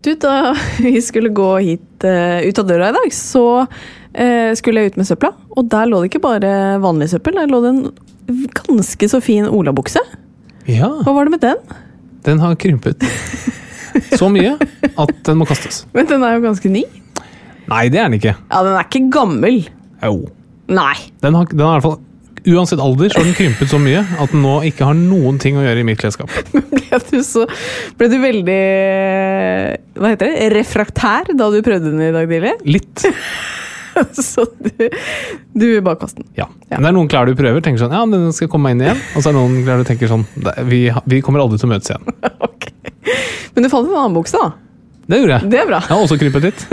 Du, da vi skulle gå hit uh, ut av døra i dag, så uh, skulle jeg ut med søpla. Og der lå det ikke bare vanlig søppel, der lå det en ganske så fin olabukse. Ja, Hva var det med den? den har krympet så mye at den må kastes. Men den er jo ganske ny. Nei, det er den ikke. Ja, den er ikke gammel. Jo. Nei. Den har, den har i hvert fall Uansett alder så har den krympet så mye at den nå ikke har noen ting å gjøre i mitt klesskap. Ble du, så, ble du veldig Hva heter det? Refraktær da du prøvde den i dag tidlig? Litt. Så du, du vil bare kaste den. Ja. Men det er noen klær du prøver, tenker sånn Ja, den skal komme meg inn igjen. Og så er det noen klær du tenker sånn vi, vi kommer aldri til å møtes igjen. Ok. Men du fant en annen bukse, da. Det gjorde jeg. Det er bra. Jeg har også krympet litt.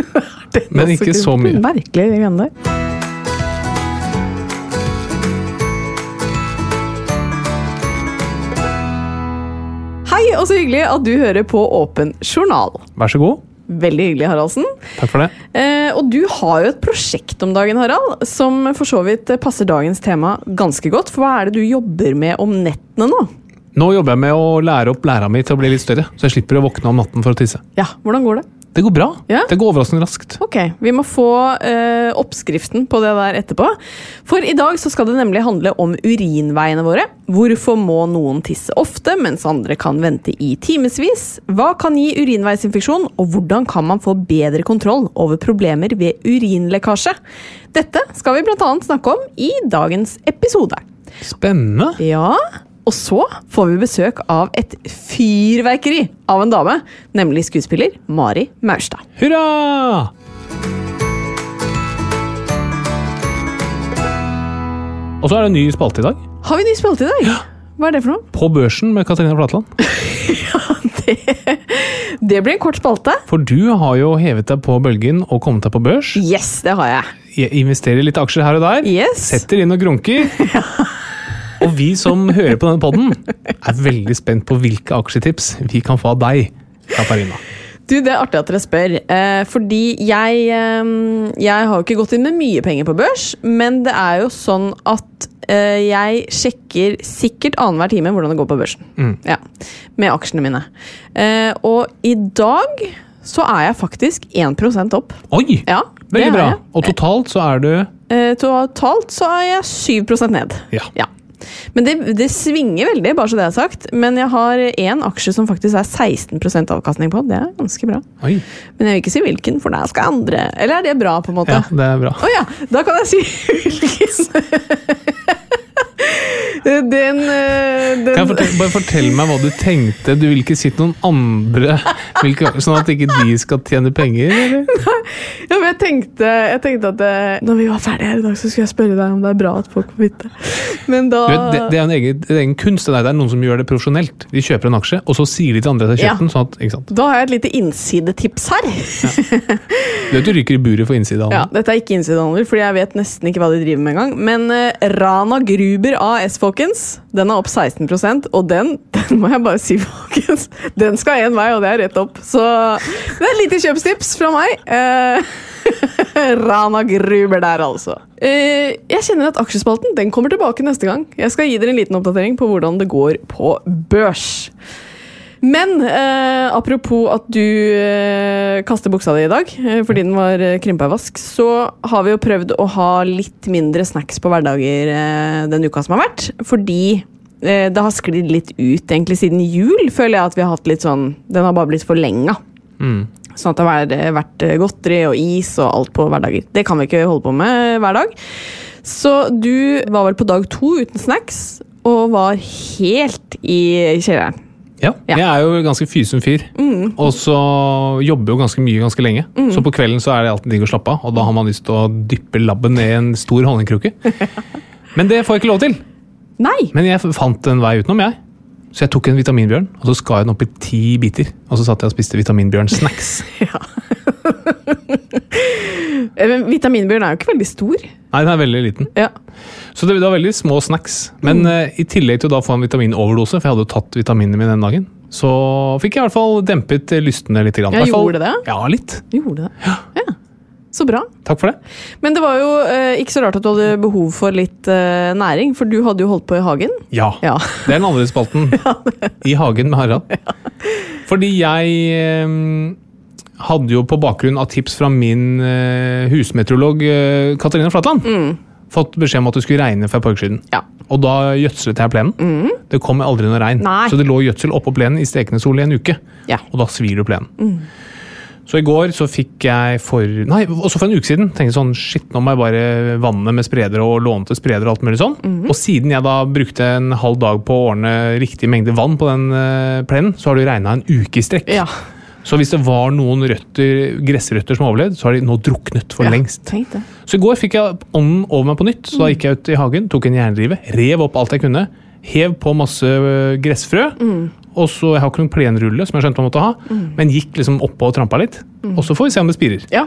Men ikke så mye. Merkelig, det greiene der. Hei, og så hyggelig at du hører på Åpen journal. Vær så god. Veldig hyggelig, Haraldsen. Takk for det. Eh, og du har jo et prosjekt om dagen, Harald, som for så vidt passer dagens tema ganske godt. For hva er det du jobber med om nettene nå? Nå jobber jeg med å lære opp læra mi til å bli litt større, så jeg slipper å våkne om natten for å tisse. Ja, hvordan går det? Det går bra. Ja? Det går overraskende raskt. Ok, vi må få uh, oppskriften på det der etterpå. For i dag så skal det nemlig handle om urinveiene våre. Hvorfor må noen tisse ofte, mens andre kan vente i timevis? Hva kan gi urinveisinfeksjon, og hvordan kan man få bedre kontroll over problemer ved urinlekkasje? Dette skal vi bl.a. snakke om i dagens episode. Spennende. Ja, og så får vi besøk av et fyrverkeri av en dame, nemlig skuespiller Mari Maurstad. Hurra! Og så er det en ny spalte i dag. Har vi en ny spalte i dag? Hva er det for noe? På børsen med Katarina Flatland. Det, det blir en kort spalte. For du har jo hevet deg på bølgen og kommet deg på børs. Yes, det har jeg. Jeg investerer litt aksjer her og der. Yes. Setter inn og grunker. Og vi som hører på denne podden, er veldig spent på hvilke aksjetips vi kan få av deg, Katarina. Du, Det er artig at dere spør. Eh, fordi jeg, eh, jeg har jo ikke gått inn med mye penger på børs, men det er jo sånn at eh, jeg sjekker sikkert annenhver time hvordan det går på børsen. Mm. Ja, Med aksjene mine. Eh, og i dag så er jeg faktisk 1% opp. Oi! Ja, Veldig bra. Og totalt så er du Eh, totalt så er jeg 7% ned. Ja. Men det, det svinger veldig, bare så det er sagt. Men jeg har én aksje som faktisk er 16% avkastning på. Det er ganske bra. Oi. Men jeg vil ikke si hvilken, for der skal andre Eller er det bra, på en måte? Ja, det er bra. Å ja, da kan jeg si hvilken. Den, eh, den fortelle, bare fortell meg hva du tenkte. Du vil ikke si til noen andre, sånn at ikke de skal tjene penger? Eller? Ja, men jeg tenkte, jeg tenkte at eh, når vi var ferdige her i dag, så skulle jeg spørre deg om det er bra at folk får vite. Men da vet, det, det er en egen, det er en kunst. Det, er noen som gjør det profesjonelt. De kjøper en aksje, og så sier de til andre at de har kjøpt den. Sånn at? Da har jeg et lite innsidetips her. Du vet du ryker i buret for innsidehandel. Ja, dette er ikke innsidehandel, fordi jeg vet nesten ikke hva de driver med engang. Men uh, Rana Gruber AS, folkens. Folkens. Den er opp 16 og den, den må jeg bare si, folkens, den skal én vei, og det er rett opp. Så det er et lite kjøpstips fra meg. Eh, Rana Gruber der, altså. Eh, jeg kjenner at aksjespalten den kommer tilbake neste gang. Jeg skal gi dere en liten oppdatering på hvordan det går på børs. Men eh, apropos at du eh, kaster buksa di i dag eh, fordi den var eh, krympa i vask, så har vi jo prøvd å ha litt mindre snacks på hverdager eh, den uka som har vært. Fordi eh, det har sklidd litt ut egentlig siden jul, føler jeg at vi har hatt litt sånn Den har bare blitt forlenga. Sånn at det har vært, vært godteri og is og alt på hverdager. Det kan vi ikke holde på med hver dag. Så du var vel på dag to uten snacks og var helt i kjelleren. Ja, Ja. jeg er jo ganske fysen fyr. Og så jobber jo ganske mye ganske lenge. Så på kvelden så er det alltid digg å slappe av, og da har man lyst til å dyppe labben ned i en stor honningkrukke. Men det får jeg ikke lov til. Nei! Men jeg fant en vei utenom, jeg. Så jeg tok en vitaminbjørn, og så skar jeg den opp i ti biter. Og så satt jeg og spiste vitaminbjørn-snacks. Ja, vitaminbjørn er jo ikke veldig stor. Nei, den er veldig liten. Ja. Så det, det var veldig små snacks. Men eh, i tillegg til å da få en vitaminoverdose, for jeg hadde jo tatt vitaminene mine den dagen, så fikk jeg i hvert fall dempet eh, lystene litt. Grann. Ja, gjorde det? Ja, litt. Gjorde det. Ja. Så bra. Takk for det. Men det var jo eh, ikke så rart at du hadde behov for litt eh, næring, for du hadde jo holdt på i hagen. Ja. Ja. Det er den andre spalten. I hagen med Harald. Fordi jeg eh, hadde jo på bakgrunn av tips fra min eh, husmeteorolog eh, Katarina Flatland fått beskjed om at det skulle regne for et par uker siden. Mm. Ja. Mm. Og da gjødslet jeg plenen. Det kom aldri noe regn. Nei. Så det lå gjødsel oppå plenen i stekende sol i en uke. Ja. Og da svir du plenen. Mm. Så i går så fikk jeg for Nei, også for en uke siden. tenkte sånn, shit, nå må jeg bare vanne med spredere og lånte spredere og alt mulig sånn. Mhm. Og siden jeg da brukte en halv dag på å ordne riktig mengde vann på den eh, plenen, så har det regna en uke i strekk. Ja. Så hvis det var noen røtter, gressrøtter som overlevde, så har de nå druknet for Ja, lengst. Så i går fikk jeg ånden over meg på nytt, så da gikk jeg ut i hagen, tok en jernrive, rev opp alt jeg kunne, hev på masse gressfrø. gressfrø, og så, jeg har ikke noen plenrulle som jeg skjønte man måtte ha, men gikk liksom oppå og trampa litt, og så får vi se om det spirer. Ja.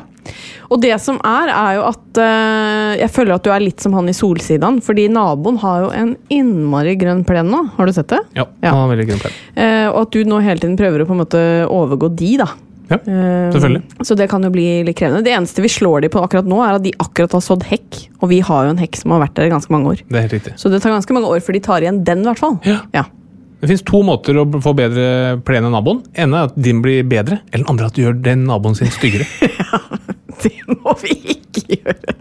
Og det som er, er jo at eh, jeg føler at du er litt som han i Solsidan, fordi naboen har jo en innmari grønn plen nå. Har du sett det? Ja, Ja. han har veldig grønn plen. Eh, og at du nå hele tiden prøver å på en måte overgå de, da. Ja, selvfølgelig. selvfølgelig. Så det kan jo bli litt krevende. Det eneste vi slår de på akkurat nå, er at de akkurat har sådd hekk. Og vi har jo en hekk som har vært der i ganske mange år. Det er helt riktig. Så det tar ganske mange år før de tar igjen den, i hvert fall. Ja. Ja. Det finnes to måter å få bedre plen enn naboen. ene er at din blir bedre, eller den andre at du gjør den naboen sin styggere. ja, Det må vi ikke gjøre.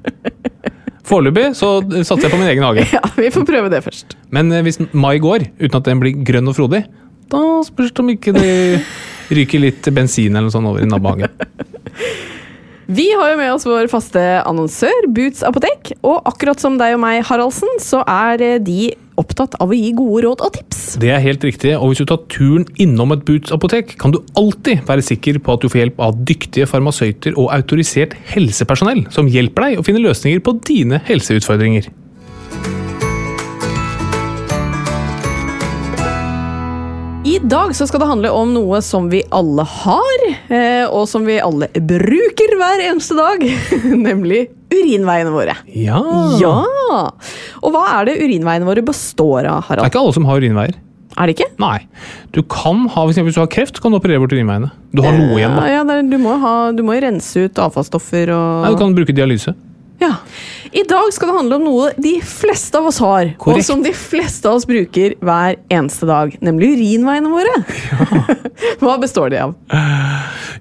Foreløpig så satser jeg på min egen hage. Ja, Vi får prøve det først. Men eh, hvis mai går uten at den blir grønn og frodig, da spørs det om ikke det ryker litt bensin eller noe sånt over i nabohagen. Vi har jo med oss vår faste annonsør, Boots apotek. Og akkurat som deg og meg, Haraldsen, så er eh, de opptatt av å gi gode råd og tips. Det er helt riktig, og hvis du tar turen innom et Boots-apotek, kan du alltid være sikker på at du får hjelp av dyktige farmasøyter og autorisert helsepersonell som hjelper deg å finne løsninger på dine helseutfordringer. I dag så skal det handle om noe som vi alle har, eh, og som vi alle bruker hver eneste dag. Nemlig urinveiene våre. Ja. Ja! Og hva er det urinveiene våre består av, Harald? Det er ikke alle som har urinveier. Er det ikke? Nei. Du kan ha, hvis hvis du har kreft, kan du operere bort urinveiene. Du har noe igjen, da. Ja, ja, er- du, må ha, du må jo rense ut avfallsstoffer og Nei, du kan bruke dialyse. Ja. I dag skal det handle om noe de fleste av oss har, og som de fleste av oss bruker hver eneste dag, nemlig urinveiene våre. Hva består de av?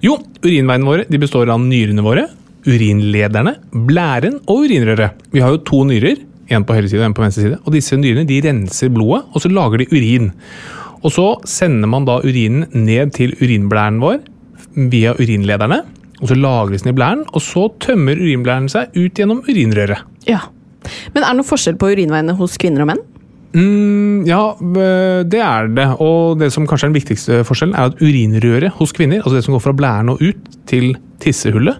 Jo, urinveiene våre de består av nyrene våre, urinlederne, blæren og urinrøret. Vi har jo to nyrer, en på høyre side og en på venstre side, og disse nyrene de renser blodet, og så lager de urin. Og så sender man da urinen ned til urinblæren vår via urinlederne, og så lagres den i blæren, og så tømmer urinblæren seg ut gjennom urinrøret. Ja. Men er det noe forskjell på urinveiene hos kvinner og menn? Mm, ja, det er det. Og det som kanskje er den viktigste forskjellen, er at urinrøret hos kvinner, altså det som går fra blæren og ut til tissehullet,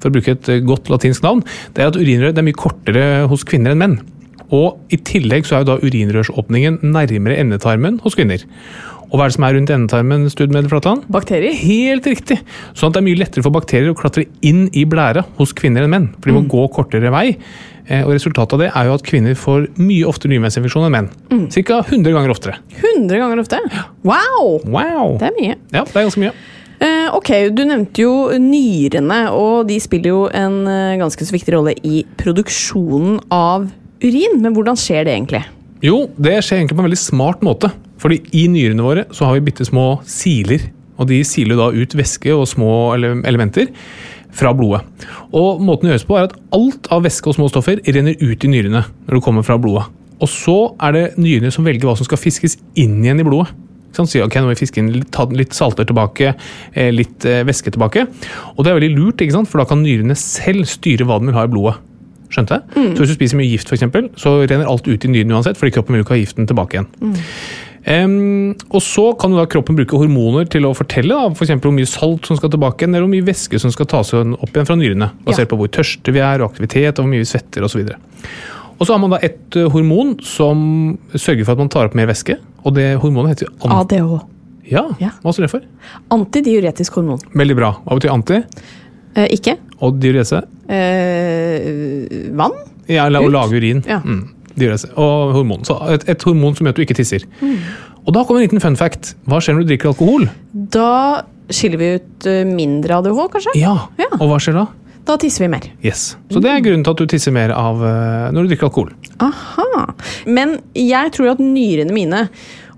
for å bruke et eh, godt latinsk navn, det er at urinrøret er mye kortere hos kvinner enn menn. Og i tillegg så er jo da urinrørsåpningen nærmere endetarmen hos kvinner. Og hva er det som er rundt endetarmen, Studmed Flatland? Bakterier? Helt riktig! Sånn at det er mye lettere for bakterier å klatre inn i blæra hos kvinner enn menn. For de må gå kortere vei. Eh, Og resultatet av det er jo at kvinner får mye oftere nyrensinfeksjon enn menn. Ca. 100 ganger oftere. 100 ganger ofte? Wow! Wow! Det er mye. Ja, det er ganske mye. Eh, ok, Du nevnte jo nyrene, og de spiller jo en eh, ganske så viktig rolle i produksjonen av urin. Men hvordan skjer det egentlig? Jo, det skjer egentlig på en veldig smart måte. Fordi i nyrene våre så har vi bitte små siler. Og de siler da ut væske og små elementer fra blodet. Og måten det gjøres på er at alt av væske og små stoffer renner ut i nyrene når det kommer fra blodet. Og så er det nyrene som velger hva som skal fiskes inn igjen i blodet. Ikke sant? Så, ok, nå må vi fiske inn litt, litt salter tilbake, eh, litt eh, væske tilbake. Og det er veldig lurt, ikke sant? for da kan nyrene selv styre hva de vil ha i blodet. Skjønte? Så hvis du spiser mye gift, for eksempel, så renner alt ut i nyrene uansett, fordi kroppen vil ikke ha giften tilbake igjen. Em, og så kan da kroppen bruke hormoner til å fortelle da, for eksempel hvor mye salt som skal tilbake eller hvor mye væske som skal tas opp igjen fra nyrene. Basert Ja. på hvor tørste vi er, og aktivitet, og hvor mye vi svetter osv. Og så har man da et eh, hormon som sørger for at man tar opp mer væske. Og det hormonet heter jo ADH. ja, Ja. Hva står det for? Antidiuretisk hormon. Veldig bra. Hva betyr anti? Eh, ikke? Og diurese? Eh, vann? Ja, eller å lage urin. Ja. Mm. Og hormon. Så et, et hormon som gjør at du ikke tisser. Mm. Og da kommer en liten fun fact. Hva skjer når du drikker alkohol? Da skiller vi ut eh, mindre ADH, kanskje? Ja, Ja. Og hva skjer da? Da tisser vi mer. Yes. Så det er grunnen til at du tisser mer av eh, når du drikker alkohol. Aha. Men jeg tror at nyrene mine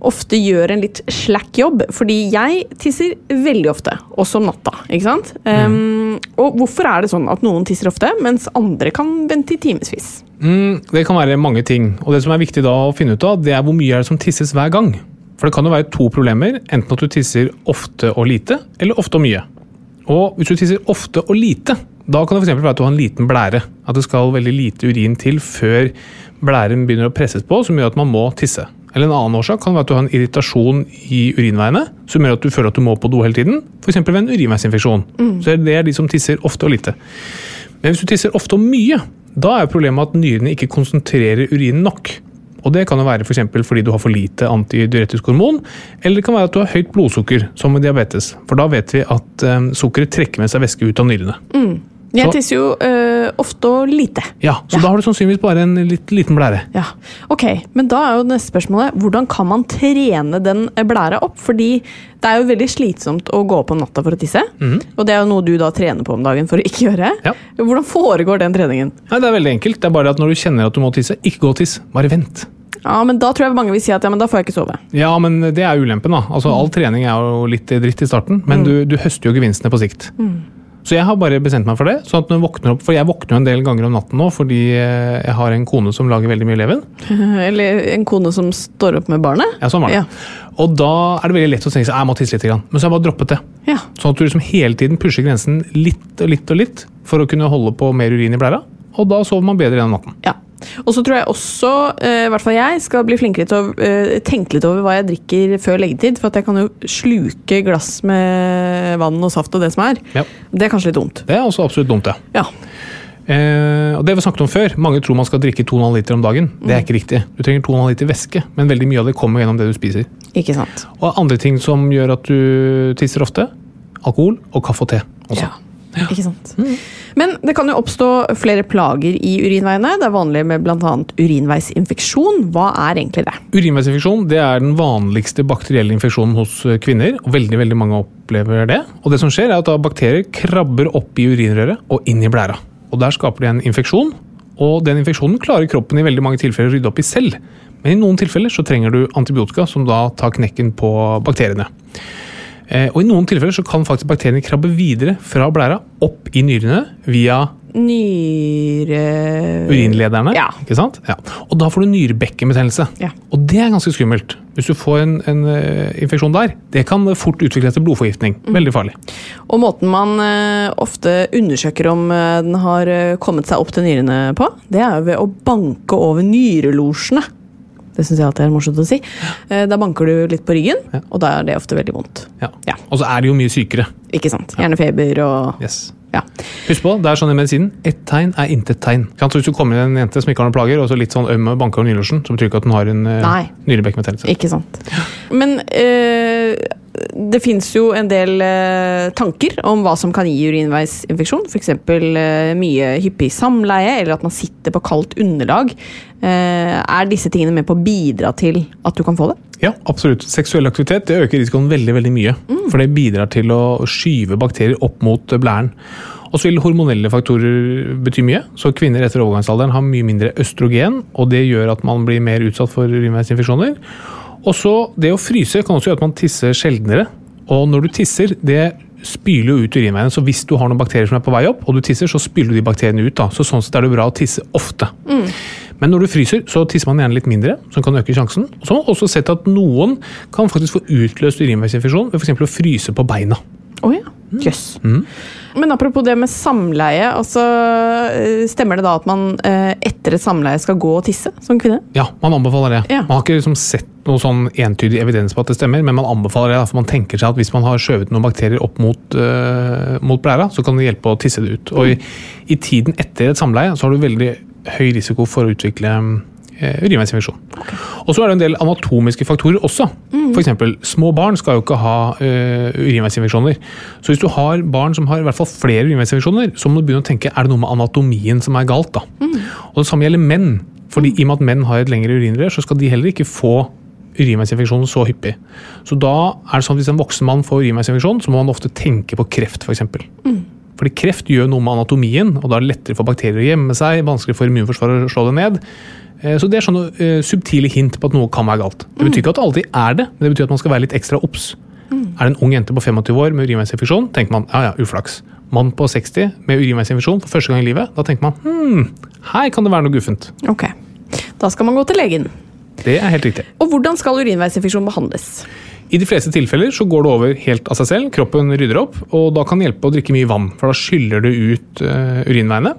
ofte gjør en litt slack jobb, fordi jeg tisser veldig ofte, også om natta. ikke sant? Um, og hvorfor er det sånn at noen tisser ofte, mens andre kan vente i timevis? Mm, det kan være mange ting. Og det som er viktig da å finne ut av, det er hvor mye er det som tisses hver gang. For det kan jo være to problemer. Enten at du tisser ofte og lite, eller ofte og mye. Og hvis du tisser ofte og lite, da kan det f.eks. være at du har en liten blære. At det skal veldig lite urin til før blæren begynner å presses på, som gjør at man må tisse. Eller en annen årsak kan være at du har en irritasjon i urinveiene som gjør at du føler at du må på do hele tiden. F.eks. ved en urinveisinfeksjon. Så det er de som tisser ofte og lite. Men hvis du tisser ofte og mye, da er problemet at nyrene ikke konsentrerer urinen nok. Og Det kan jo være for fordi du har for lite antidiuretisk hormon, eller det kan være at du har høyt blodsukker, som med diabetes. For da vet vi at eh, sukkeret trekker med seg væske ut av nyrene. Jeg tisser jo øh, ofte og lite. Ja, Så Ja. da har du sannsynligvis bare en litt, liten blære. Ja, ok. Men da er jo neste spørsmålet hvordan kan man trene den blæra opp? Fordi det er jo veldig slitsomt å gå opp om natta for å tisse. Og det er jo noe du da trener på om dagen for å ikke gjøre. Ja. Hvordan foregår den treningen? Nei, Det er veldig enkelt. Det er bare at når du kjenner at du må tisse, ikke gå og tiss. Bare vent. Ja, men Da tror jeg mange vil si at ja, men da får jeg ikke sove. Ja, men det er ulempen, da. Altså, All trening er jo litt dritt i starten, men du, du høster jo gevinstene på sikt. Så jeg har bare bestemt meg for det. sånn at når jeg våkner opp, For jeg våkner jo en del ganger om natten nå fordi eh, jeg har en kone som lager veldig mye leven. Eller en kone som står opp med barnet. Ja, sånn var det. Ja. Og da er det veldig lett å tenke seg jeg må tisse litt. Men så har jeg bare droppet det. Ja. Sånn at du liksom hele tiden pusher grensen litt og litt og litt for å kunne holde på mer urin i blæra. Og da sover man bedre gjennom natten. ja. Og så tror jeg også, eh, i hvert fall jeg, skal bli flinkere til å eh, tenke litt over hva jeg drikker før leggetid. For at jeg kan jo sluke glass med vann og saft og det som er. Ja. Det er kanskje litt dumt. Det er også absolutt dumt, ja. Ja. Eh, og det vi snakket om før, Mange tror man skal drikke 2,5 liter om dagen. Det er ikke riktig. Du trenger 2,5 liter væske, men veldig mye av det kommer gjennom det du spiser. Ikke sant. Og andre ting som gjør at du tisser ofte, alkohol og kaffe og te. Også. Ja. Ikke sant. Men det kan jo oppstå flere plager i urinveiene. Det er vanlig med bl.a. urinveisinfeksjon. Hva er egentlig det? Urinveisinfeksjon det er den vanligste bakterielle infeksjonen hos kvinner. og Veldig veldig mange opplever det. Og det som skjer er at Bakterier krabber opp i urinrøret og inn i blæra. Og Der skaper de en infeksjon. og Den infeksjonen klarer kroppen i veldig mange tilfeller å rydde opp i selv. Men i noen tilfeller så trenger du antibiotika som da tar knekken på bakteriene. Eh, Og I noen tilfeller så kan faktisk bakteriene krabbe videre fra blæra opp i nyrene via Nyre... urinlederne. Ja. ikke sant? Ja. Og da får du nyrebekkenbetennelse. Ja. Og det er ganske skummelt. Hvis du får en, en eh, infeksjon der, det kan fort utvikle til blodforgiftning. Mm. Veldig farlig. Og måten man eh, ofte undersøker om den har kommet seg opp til nyrene på, det er ved å banke over nyrelosjene. Det syns jeg alltid er morsomt å si. Eh, da banker du litt på ryggen, og da er det ofte veldig vondt. Ja. Ja. Og så er det jo mye sykere. Ikke sant? Gjerne feber og Yes. Ja. Husk på, det er sånn i medisinen. Ett tegn er intet tegn. Så hvis du kommer inn en jente som ikke har noen plager, og så litt sånn øm og banker over nylosjen, så betyr ikke at hun har en uh, Nei. nyrebekkbetennelse. Ikke sant. Men eh, det fins jo en del eh, tanker om hva som kan gi urinveisinfeksjon. F.eks. Eh, mye hyppig samleie, eller at man sitter på kaldt underlag. Eh, er disse tingene med på å bidra til at du kan få det? Ja, absolutt. Seksuell aktivitet det øker risikoen veldig veldig mye. For det bidrar til å skyve bakterier opp mot eh, blæren. Og så vil hormonelle faktorer bety mye. Så Kvinner etter overgangsalderen har mye mindre østrogen, og det gjør at man blir mer utsatt for urinveisinfeksjoner. Og så Det å fryse kan også gjøre at man tisser sjeldnere. Og når du tisser, det spyler jo ut urinveien. Så hvis du har noen bakterier som er på vei opp, og du tisser, så spyler du de bakteriene ut. da. Så Sånn sett er det bra å tisse ofte. Men når du fryser, så tisser man gjerne litt mindre, som kan øke sjansen. Og så har man også sett at noen kan faktisk få utløst urinveisinfeksjon ved f.eks. å fryse på beina. Oh ja. Jøss. Men apropos det med samleie. altså eh, Stemmer det da at man eh, etter et samleie skal gå og tisse som kvinne? Ja, man anbefaler det. Ja. Man har ikke liksom sett noe sånn entydig evidens på at det stemmer, men man anbefaler det. For man tenker seg at hvis man har skjøvet noen bakterier opp mot, uh, mot blæra, så kan det hjelpe å tisse det ut. Og i, i tiden etter et samleie så har du veldig høy risiko for å utvikle eh, urinveisinfeksjon. Og så er det en del anatomiske faktorer også. For eksempel, små barn skal jo ikke ha uh, urinveisinfeksjoner. Så hvis du har barn som har i hvert fall flere urinveisinfeksjoner, så må du begynne å tenke er det noe med anatomien som er galt. da. Og det samme gjelder menn. fordi I og med at menn har et lengre urinrør, så skal de heller ikke få urinveisinfeksjon så hyppig. Så da er det sånn at Hvis en voksen mann får urinveisinfeksjon, så må man ofte tenke på kreft f.eks. Fordi kreft gjør noe med anatomien, og da er det lettere for bakterier å gjemme seg, vanskelig for immunforsvaret å slå det ned. Eh, Så Det er sånne eh, subtile hint på at noe kan være galt. Det betyr ikke at det alltid er det, men det betyr at man skal være litt ekstra obs. Er det en ung jente på 25 år med urinveisinfeksjon, tenker man ja ja, uflaks. Mann på 60 med urinveisinfeksjon for første gang i livet, da tenker man hm, her kan det være noe guffent. Ok. Da skal man gå til legen. Det er helt riktig. Og hvordan skal urinveisinfeksjon behandles? I de fleste tilfeller så går det over helt av seg selv. Kroppen rydder opp, og da kan det hjelpe å drikke mye vann. For da skyller du ut uh, urinveiene.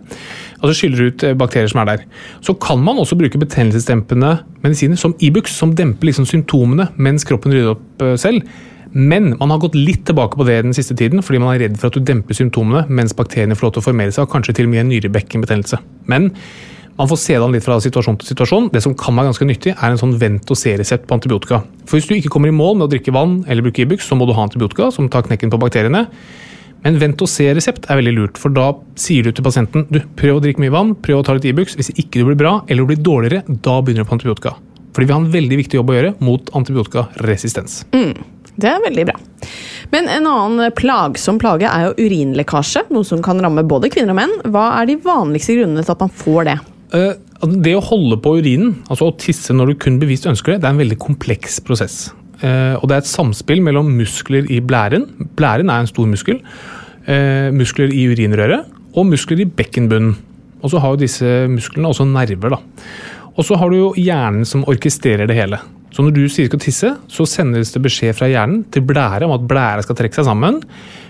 Altså skyller ut eh, bakterier som er der. Så kan man også bruke betennelsesdempende medisiner som Ibux, som demper liksom symptomene mens kroppen rydder opp uh, selv. Men man har gått litt tilbake på det den siste tiden, fordi man er redd for at du demper symptomene mens bakteriene får lov til å formere seg, og kanskje til og med en nyrebekkenbetennelse. Men man får se det an litt fra situasjon til situasjon. Det som kan være ganske nyttig, er en sånn vent og se-resept på antibiotika. For hvis du ikke kommer i mål med å drikke vann eller bruke Ibux, så må du ha antibiotika som tar knekken på bakteriene. Men vent og se-resept er veldig lurt, for da sier du til pasienten du, prøv å drikke mye vann, prøv å ta litt Ibux. Hvis ikke du blir bra eller du blir dårligere, da begynner du på antibiotika. Fordi vi har en veldig viktig jobb å gjøre mot antibiotikaresistens. Det er veldig bra. Men en annen plagsom plage er jo urinlekkasje, noe som kan ramme både kvinner og menn. Hva er de vanligste grunnene til at man får det? Eh, det å holde på urinen, altså å tisse når du kun bevisst ønsker det, det er en veldig kompleks prosess. Eh, og det er et samspill mellom muskler i blæren. Blæren er en stor muskel. eh, muskler i urinrøret og muskler i bekkenbunnen. Og så har jo disse musklene også nerver. da. Og så har du jo hjernen som orkestrerer det hele. Så når du sier skal tisse, så sendes det beskjed fra hjernen til blære om at blæra skal trekke seg sammen.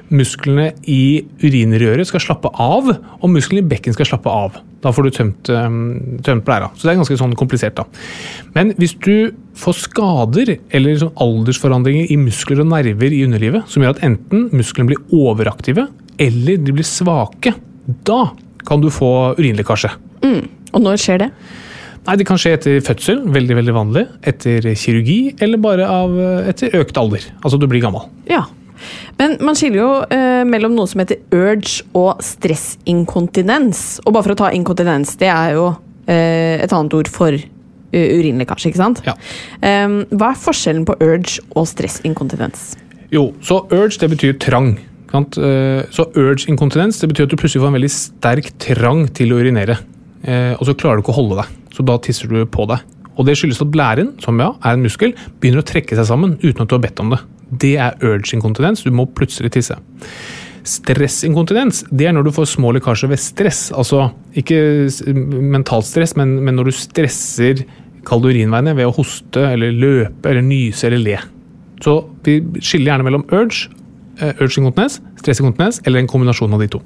Musklene i urinrøret skal slappe av, og musklene i bekken skal slappe av. Da får du tømt, øhm, tømt blæra. Så det er ganske sånn komplisert. da. Men hvis du får skader eller sånn aldersforandringer i muskler og nerver i underlivet, som gjør at enten musklene blir overaktive eller de blir svake, da kan du få urinlekkasje. Og når skjer det? Nei, Det kan skje etter fødsel, veldig veldig vanlig. Etter kirurgi, eller bare av, etter økt alder. Altså du blir gammel. Ja. Men man skiller jo eh, mellom noe som heter urge og stressinkontinens. Og bare for å ta inkontinens, det er jo eh, et annet ord for eh, urinlekkasje, ikke sant? Ja. Em, hva er forskjellen på urge og stressinkontinens? Jo, så urge det betyr trang. sant? Eh, Så urge inkontinens det betyr at du plutselig får en veldig sterk trang til å urinere. Eh, Og så klarer du ikke å holde deg, så da tisser du på deg. Og det skyldes at blæren, som ja, er en muskel, begynner å trekke seg sammen uten at du har bedt om det. Det er urge inkontinens. Du må plutselig tisse. Stressinkontinens det er når du får små lekkasjer ved stress. Altså ikke mentalt stress, men, men når du stresser kall urinveiene ved å hoste eller løpe eller nyse eller le. Så vi skiller gjerne mellom urge, eh, urge inkontinens, stressinkontinens eller en kombinasjon av de to.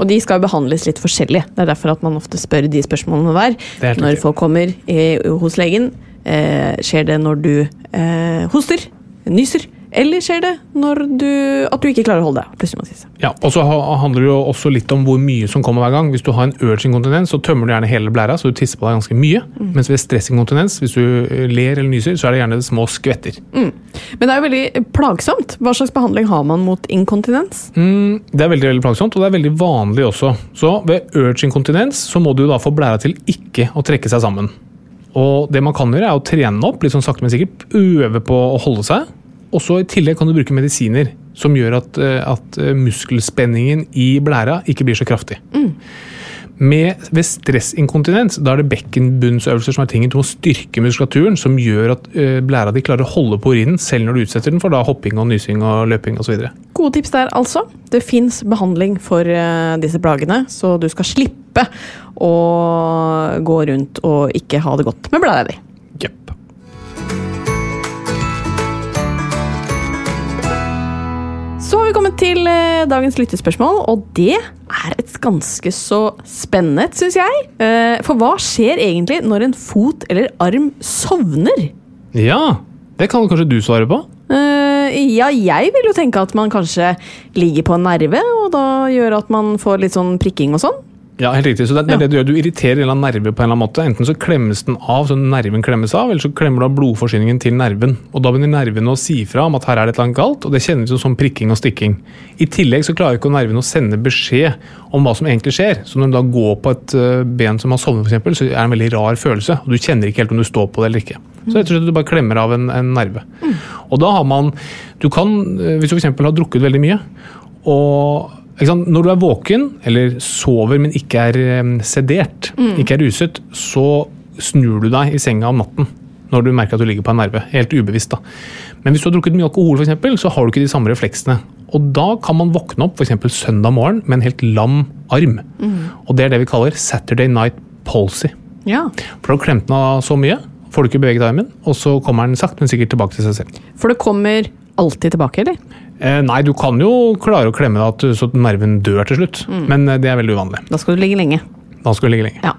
Og de skal behandles litt forskjellig. Det er derfor at man ofte spør de spørsmålene er helt Når folk kommer i, hos legen, eh, skjer det når du eh, hoster, nyser, Eller skjer det når du, at du ikke klarer å holde deg? Plutselig må tisse. Ja, og så handler det jo også litt om hvor mye som kommer hver gang. Hvis du har en urge-inkontinens, så tømmer du gjerne hele blæra, så du tisser på deg ganske mye. Mens ved stressinkontinens, hvis du eh, ler eller nyser, så er det gjerne små skvetter. Men det er jo veldig plagsomt. Hva slags behandling har man mot inkontinens? Mm, det er veldig veldig plagsomt, og det er veldig vanlig også. Så ved urge-inkontinens så må du da få blæra til ikke å trekke seg sammen. Og det man kan gjøre, er å trene opp, litt sånn sakte, men sikkert. Øve på å holde seg. Og så i tillegg kan du bruke medisiner som gjør at, eh, at eh, muskelspenningen i blæra ikke blir så kraftig. Med, ved stressinkontinens da er det bekkenbunnsøvelser som er tingen. Du må styrke muskulaturen, som gjør at eh, blæra di klarer å holde på urinen selv når du utsetter den for da hopping og nysing og løping osv. Gode tips der, altså. Det fins behandling for disse plagene, så du skal slippe å gå rundt og ikke ha det godt med blæra di. Så har vi kommet til eh, dagens lyttespørsmål, og det er et ganske så spennende et, syns jeg. Eh, for hva skjer egentlig når en fot eller arm sovner? Ja, det kan kanskje du svare på? Eh, ja, jeg vil jo tenke at man kanskje ligger på en nerve, og da gjør at man får litt sånn prikking og sånn. Ja, helt riktig. Så det, er Ja. det du gjør. Du irriterer en eller annen nerve på en eller annen måte. Enten så klemmes den av, så nerven klemmes av, eller så klemmer du av blodforsyningen til nerven. Og da begynner nerven å si fra om at her er det et eller annet galt, og det kjennes jo som prikking og stikking. I tillegg så klarer ikke nerven å sende beskjed om hva som egentlig skjer. Så når du da går på et øh, ben som har sovnet, eksempel, så er det en veldig rar følelse. Og du kjenner ikke helt om du står på det eller ikke. Så rett og slett du bare klemmer av en, en nerve. Og da har man Du kan, øh, hvis du f.eks. har drukket veldig mye, og? Når du er våken, eller sover, men ikke er sedert, sedert, ikke er ruset, så snur du deg i senga om natten når du merker at du ligger på en nerve. Helt ubevisst. da. Men hvis du har drukket mye alkohol, for eksempel, så har du ikke de samme refleksene. Og da kan man våkne opp eksempel søndag morgen med en helt lam arm. Og det er det vi kaller Saturday night palsy. Ja. For da har klemt den av så mye, får du ikke beveget armen, og så kommer den sakte, men sikkert tilbake til seg selv. For det kommer alltid tilbake, eller? Eh, nei, du kan jo klare å klemme deg at, så at nerven dør til slutt, men eh, det er veldig uvanlig. Da skal du ligge lenge. Da skal du ligge lenge. Ja.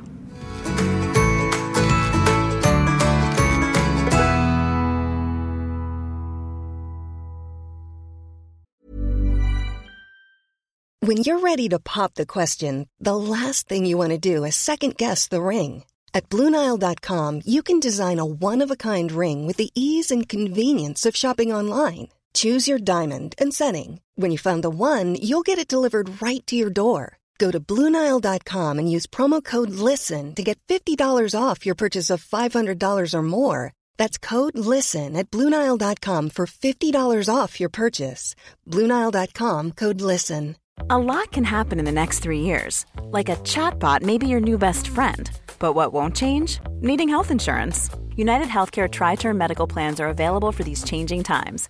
When you're ready to pop the question, the last thing you want to do is second guess the ring. At Bluenile.com, you can design a one of a kind ring with the ease and convenience of shopping online. Choose your diamond and setting. When you find the one, you'll get it delivered right to your door. Go to Bluenile.com and use promo code LISTEN to get $50 off your purchase of $500 or more. That's code LISTEN at Bluenile.com for $50 off your purchase. Bluenile.com code LISTEN. A lot can happen in the next three years. Like a chatbot may be your new best friend. But what won't change? Needing health insurance. United Healthcare Tri Term Medical Plans are available for these changing times.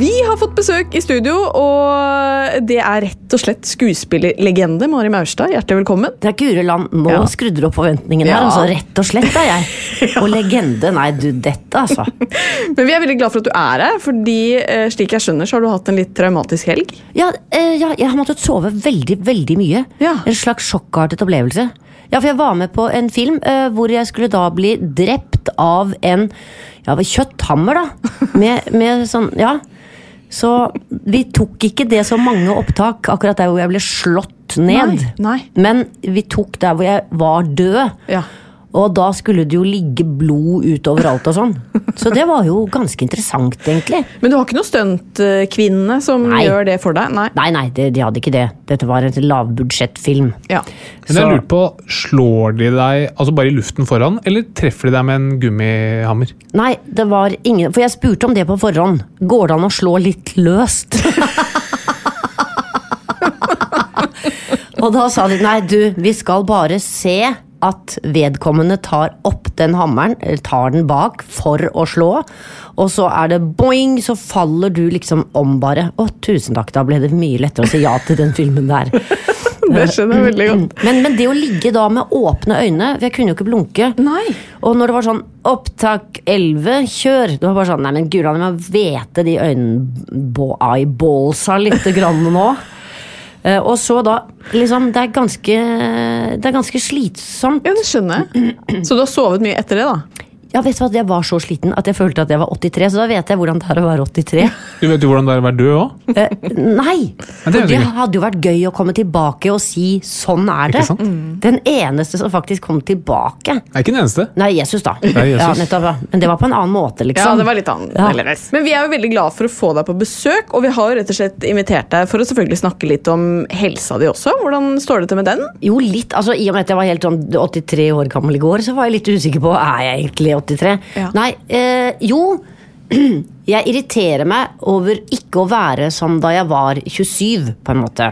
Vi har fått besøk i studio, og det er rett og slett skuespillerlegende Mari Maurstad. Hjertelig velkommen. Det er Guri Land, nå Ja. skrudde du opp forventningene Ja. her. Altså, rett og slett, er jeg. Og legende. Nei, du, dette, altså. Men vi er veldig glad for at du er her, fordi eh, slik jeg skjønner, så har du hatt en litt traumatisk helg. Ja, eh, ja, jeg har måttet sove veldig, veldig mye. Ja. En slags sjokkartet opplevelse. Ja, for jeg var med på en film eh, hvor jeg skulle da bli drept av en ja, kjøtthammer, da. Med, med sånn, ja. Så vi tok ikke det så mange opptak, akkurat der hvor jeg ble slått ned. Nei, nei. Men vi tok der hvor jeg var død. Ja. Og da skulle det jo ligge blod utover alt og sånn. Så det var jo ganske interessant, egentlig. Men du har ikke noen stuntkvinne som Nei. gjør det for deg? Nei. Nei, nei, de, de hadde ikke det. Dette var en lavbudsjettfilm. Ja. Men jeg lurer på, Slår de deg altså bare i luften foran, eller treffer de deg med en gummihammer? Nei, det var ingen For jeg spurte om det på forhånd. Går det an å slå litt løst? Og da sa de nei, du, vi skal bare se at vedkommende tar opp den hammeren, eller tar den bak, for å slå. Og så er det boing, så faller du liksom om bare. Å, tusen takk, da ble det mye lettere å si ja til den filmen der. Det skjønner jeg veldig godt. Men, men det å ligge da med åpne øyne For jeg kunne jo ikke blunke. Nei. Og når det var sånn opptak 11, kjør! Det var bare sånn Nei, men gud, jeg må hvete de øyneballsa litt grann nå. Eh, og så da liksom Det er ganske Det er ganske slitsomt. Ja, det skjønner jeg. Så du har sovet mye etter det, da? Ja, vet du hva, Jeg var så sliten at jeg følte at jeg var 83, så da vet jeg hvordan det er å være 83. Du vet jo hvordan det er å være død òg. Eh, nei! det For det hadde jo vært gøy å komme tilbake og si 'sånn er det'. Ikke sant? Den eneste som faktisk kom tilbake. Er ikke den eneste. Nei, Jesus, da. Nei, Jesus. Ja, nettopp, ja. Men det var på en annen måte, liksom. Ja, det var litt annerledes. Men vi er jo veldig glad for å få deg på besøk, og vi har jo rett og slett invitert deg for å selvfølgelig snakke litt om helsa di også. Hvordan står det til med den? Jo, litt. altså I og med at jeg var helt sånn 83 år gammel i går, så var jeg litt usikker på er jeg egentlig 83. Ja. Nei, eh, jo. Jeg irriterer meg over ikke å være som da jeg var 27, på en måte.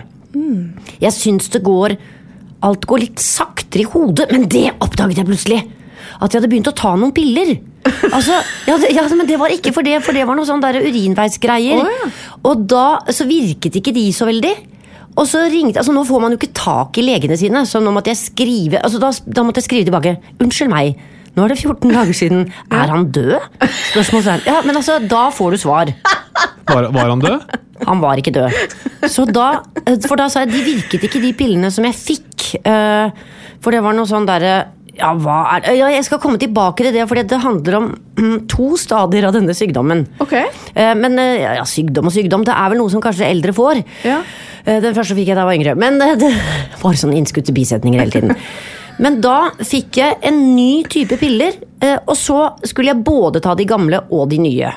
Jeg syns det går Alt går litt saktere i hodet, men det oppdaget jeg plutselig. At jeg hadde begynt å ta noen piller. Altså, ja, det, ja, men det var ikke for det, for det var noe sånn urinveisgreier. Oh, ja. Og da så virket ikke de så veldig. Og så ringte, altså Nå får man jo ikke tak i legene sine, så nå måtte jeg skrive altså da, da måtte jeg skrive tilbake. Unnskyld meg, nå er det 14 dager siden. Er han død? Spørsmålstegn. Ja, men altså, da får du svar. Var, var han død? Han var ikke død. Så da, for da sa jeg de virket ikke, de pillene som jeg fikk. eh, For det var noe sånn derre ja, hva er ja, Jeg skal komme tilbake til det, for det handler om mm, to stadier av denne sykdommen. Ok. Eh, Men eh, ja, sykdom og sykdom, det er vel noe som kanskje eldre får. Ja. Eh, Den første fikk jeg da jeg var yngre. Men eh, det var sånne til bisetninger hele tiden. Men da fikk jeg en ny type piller, eh, og så skulle jeg både ta de gamle og de nye.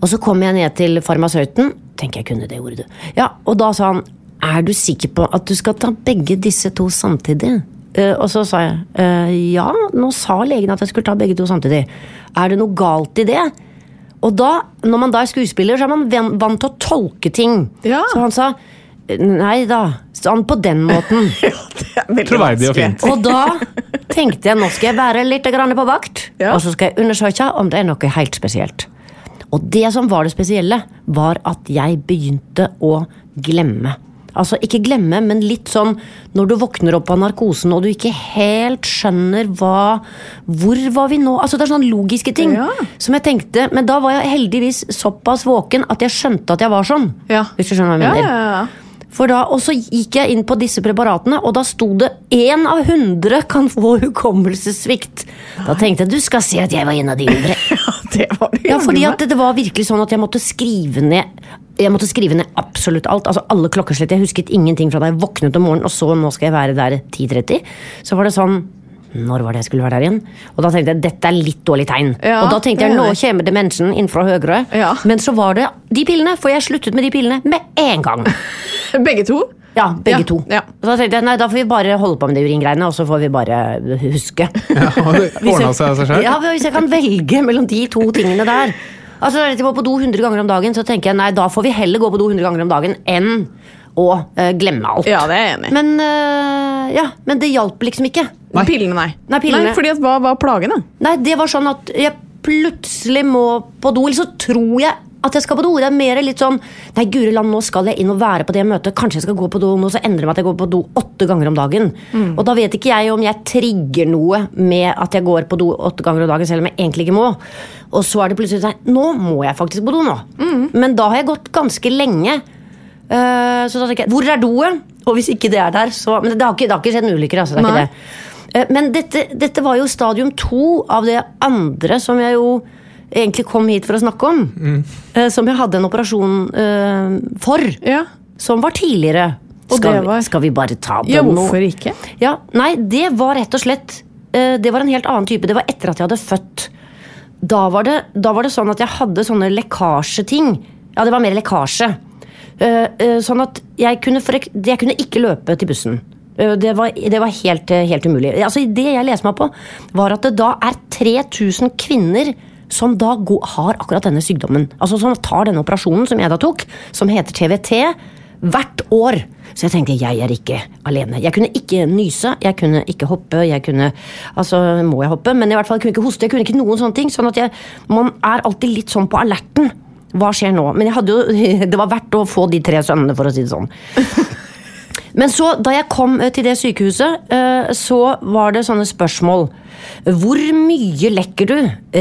Og så kom jeg ned til farmasøyten. Tenker jeg kunne det ordet. Ja, Og da sa han er du sikker på at du skal ta begge disse to samtidig? Uh, og så sa jeg uh, ja, nå sa legen at jeg skulle ta begge to samtidig. Er det noe galt i det? Og da, når man da er skuespiller, så er man vant til å tolke ting. Ja. Så han sa nei da, sånn på den måten. Troverdig og fint. Og da tenkte jeg nå skal jeg være litt på vakt, Ja. og så skal jeg undersøke om det er noe helt spesielt. Og det som var det spesielle, var at jeg begynte å glemme. Altså ikke glemme, men litt sånn når du våkner opp av narkosen og du ikke helt skjønner hva Hvor var vi nå? Altså Det er sånne logiske ting Ja. som jeg tenkte Men da var jeg heldigvis såpass våken at jeg skjønte at jeg var sånn. Ja. Hvis du skjønner hva jeg Ja, ja, ja. For da, og så gikk jeg inn på disse preparatene, og da sto det én av hundre kan få hukommelsessvikt. Da tenkte jeg du skal se at jeg var en av de hundre. Det var det Ja, fordi det, det var virkelig sånn at jeg måtte skrive ned Jeg måtte skrive ned absolutt alt. Altså alle klokkeslett. Jeg husket ingenting fra da jeg våknet om morgenen og så nå skal jeg være der 10.30. Så var det sånn når var det jeg skulle være der igjen? Og da tenkte jeg dette er litt dårlig tegn. Ja, og da tenkte jeg nå kommer demensen inn fra høyre. Ja. Men så var det de pillene, for jeg sluttet med de pillene med en gang. Begge to? Ja, begge Ja, to. ja. Og da tenkte jeg nei, da får vi bare holde på med de uringreiene, og så får vi bare huske. Ja, og det ordna seg av seg selv? Ja, Hvis jeg kan velge mellom de to tingene der. Altså, Hvis jeg går på do 100 ganger om dagen, så tenker jeg nei, da får vi heller gå på do 100 ganger om dagen enn å uh, glemme alt. Ja, det er jeg enig i. Men, uh, ja, men det hjalp liksom ikke. Pillene, nei. Nei, pillene. fordi at Hva var plagene? Nei, det var sånn at jeg plutselig må på do, eller så tror jeg at jeg skal på do. Det er mer litt sånn Nei, guri land, nå skal jeg inn og være på det møtet. Kanskje jeg skal gå på do nå, så endrer det meg at jeg går på do åtte ganger om dagen. Og da vet ikke jeg om jeg trigger noe med at jeg går på do åtte ganger om dagen, selv om jeg egentlig ikke må. Og så er det plutselig sånn Nå må jeg faktisk på do nå. Men da har jeg gått ganske lenge. Eh, så da tenker jeg Hvor er doet? Og hvis ikke det er der, så Men det har ikke, det har ikke skjedd en ulykker, altså. Det er Nei. ikke det. Eh, Men dette, dette var jo stadium to av det andre som jeg jo egentlig kom hit for å snakke om. Eh, Som jeg hadde en operasjon for. Ja. Som var tidligere. Og Skal, det var- skal vi bare ta den ja, hvorfor ikke? Ja, nei, det var rett og slett det var en helt annen type. Det var etter at jeg hadde født. Da var det, da var det sånn at jeg hadde sånne lekkasjeting. Ja, det var mer lekkasje. Eh, eh, sånn at jeg kunne, jeg kunne ikke løpe til bussen. Eh, Det var, det var helt, helt umulig. Altså, det jeg leste meg på, var at det da er 3000 kvinner som da går, har akkurat denne sykdommen. Altså Som tar denne operasjonen som jeg da tok, som heter TVT, hvert år. Så jeg tenkte jeg er ikke alene. Jeg kunne ikke nyse, jeg kunne ikke hoppe. jeg kunne, altså Må jeg hoppe? Men i hvert fall jeg kunne ikke hoste. Jeg kunne ikke noen sånne ting. sånn at jeg, Man er alltid litt sånn på alerten. Hva skjer nå? Men jeg hadde jo, det var verdt å få de tre sønnene, for å si det sånn. Men så, da jeg kom eh, til det sykehuset, eh, så var det sånne spørsmål. Hvor mye lekker du?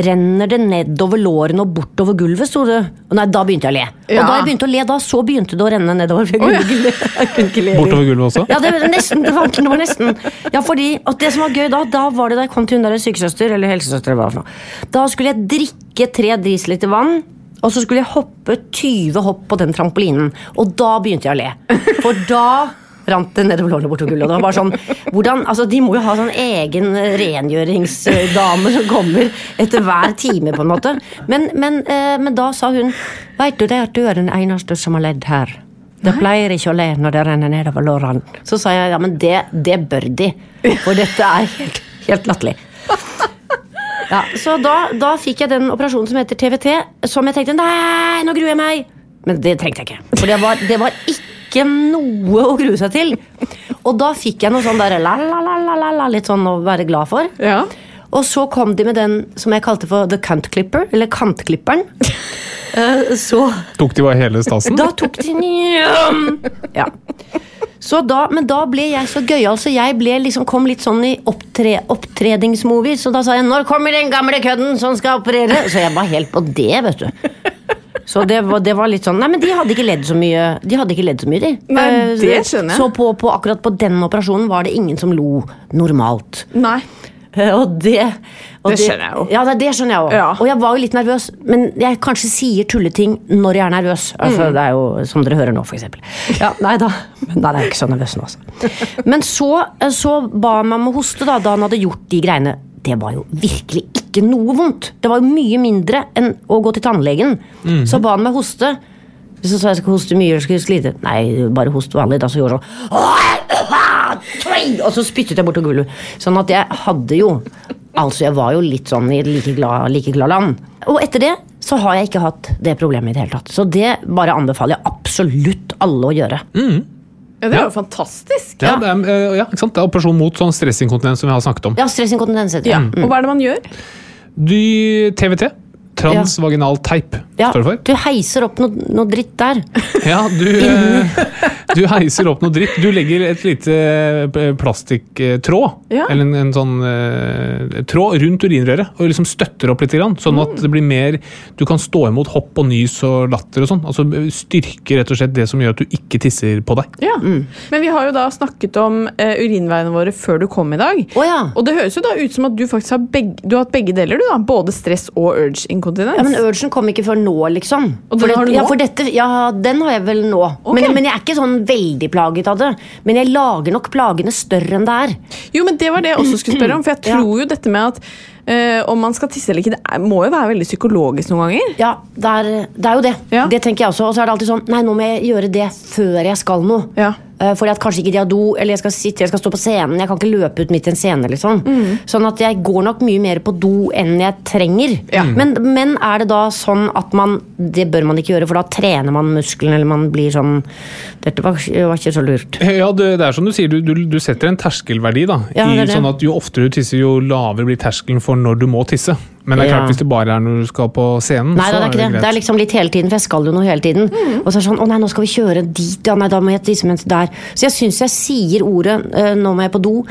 Renner det nedover lårene og bortover gulvet? sto det. Og Nei, da begynte jeg å le. Ja. Og da jeg begynte å le, da så begynte det å renne nedover gulvet. Ikke le. Bortover gulvet også? Ja, det var nesten. Det var, det var nesten. Ja, fordi, og det som var gøy da, da var det da jeg kom til hun der sykesøster, eller helsesøster, eller hva for noe. Da skulle jeg drikke tre drisliter vann, og så skulle jeg hoppe 20 hopp på den trampolinen. Og da begynte jeg å le. For da rant det nedover lårene bortover gulvet. Og det var bare sånn, hvordan, altså De må jo ha sånn egen rengjøringsdame som kommer etter hver time, på en måte. Men, men, eh, men da sa hun Veit du det at du er den eneste som har ledd her? Det pleier ikke å le når det renner nedover lårene. Så sa jeg ja, men det, det bør de. For dette er helt, helt latterlig. Ja, så da, da fikk jeg den operasjonen som heter TVT, som jeg tenkte nei, nå gruer jeg meg. Men det trengte jeg ikke. For det var, det var ikke noe å grue seg til. Og da fikk jeg noe sånn der la, la, la, la, la, la, litt sånn å være glad for. Ja. Og så kom de med den som jeg kalte for the cunt clipper, eller kantklipperen. Eh, Så Tok de bare hele stasen? da tok de Ja. Så da, men da ble jeg så gøyal, så jeg liksom, kom litt sånn i opptre, opptredingsmovie. Så da sa jeg 'Når kommer den gamle kødden som skal operere?' Så jeg var helt på det, vet du. Så det var, det var litt sånn Nei, men de hadde ikke ledd så mye, de. hadde ikke ledd så mye, de. Nei, Eh, det skjønner jeg. Så på, på, akkurat på den operasjonen var det ingen som lo normalt. Nei. Eh, Og det, og Det skjønner jeg jo. Ja, det, det skjønner jeg òg. Ja. Og jeg var jo litt nervøs, men jeg kanskje sier tulleting når jeg er nervøs. Altså, Mm. Det er jo som dere hører nå, eksempel. Ja, nei da. Men Nei, det er ikke så nervøs nå, altså. Men så, eh, så ba han meg om å hoste da, da han hadde gjort de greiene. Det var jo virkelig ikke noe vondt. Det var jo mye mindre enn å gå til tannlegen. Mhm. Så ba han meg hoste. Så sa jeg skal hoste mye skal jeg slite. Nei, bare host vanlig. Da så gjorde han sånn Og så spyttet jeg bortover gulvet. Sånn at jeg hadde jo Altså, jeg var jo litt sånn i et like glad, like glad land. Og etter det så har jeg ikke hatt det problemet i det hele tatt. Så det bare anbefaler jeg absolutt alle å gjøre. Ja, det er jo fantastisk. Ja, det er, eh, ja, ikke sant? det er operasjon mot sånn stressinkontinens som vi har snakket om. Ja, stressinkontinens Ja. Mm. Og hva er det man gjør? Du, TVT, transvaginal teip, Ja, står det for. du heiser opp noe, noe dritt der. Ja, du, du heiser opp noe dritt. Du legger et lite eh, plastikktråd, Ja. eller en, en sånn uh, tråd rundt urinrøret, og liksom støtter opp litt, grann, sånn Mm. at det blir mer Du kan stå imot hopp og nys og latter og sånn. Altså styrke rett og slett det som gjør at du ikke tisser på deg. Ja. Men vi har jo da snakket om uh, urinveiene våre før du kom i dag. Oh, ja. Og det høres jo da ut som at du faktisk har, begge, du har hatt begge deler, du da. Både stress og urge inkontinens. Ja, Men urgen kom ikke før nå, liksom. Og den har du Ja, nå? for dette, ja, den har jeg vel nå. Okay. Men, men jeg er ikke sånn veldig plaget av det. Men jeg lager nok plagene større enn det er. Jo, men det var det jeg også skulle spørre om. For jeg Ja. tror jo dette med at Uh, om man skal tisse eller ikke, det er, må jo være veldig psykologisk noen ganger. Ja, det er, det er jo det. Ja. Det tenker jeg også. Og så er det alltid sånn Nei, nå må jeg gjøre det før jeg skal noe. Ja. Eh, Fordi at kanskje ikke de har do, eller jeg skal sitte, jeg skal stå på scenen. Jeg kan ikke løpe ut midt i en scene. liksom Mm. Sånn at jeg går nok mye mer på do enn jeg trenger. Ja. Men, men er det da sånn at man Det bør man ikke gjøre, for da trener man muskelen, eller man blir sånn Dette var, var ikke så lurt. Ja, det, det er som du sier, du, du, du setter en terskelverdi. da, Ja, i, sånn at Jo oftere du tisser, jo lavere blir terskelen for når du må tisse. Men det er klart, Ja. hvis det bare er når du skal på scenen, Nei, så det er ikke det. greit. Det er liksom litt hele tiden, for jeg skal jo noe hele tiden. Mm. Og så er det sånn, å nei, nå skal vi kjøre dit, ja, nei, da må jeg liksom der. Så jeg syns jeg sier ordet eh, 'nå må jeg på do'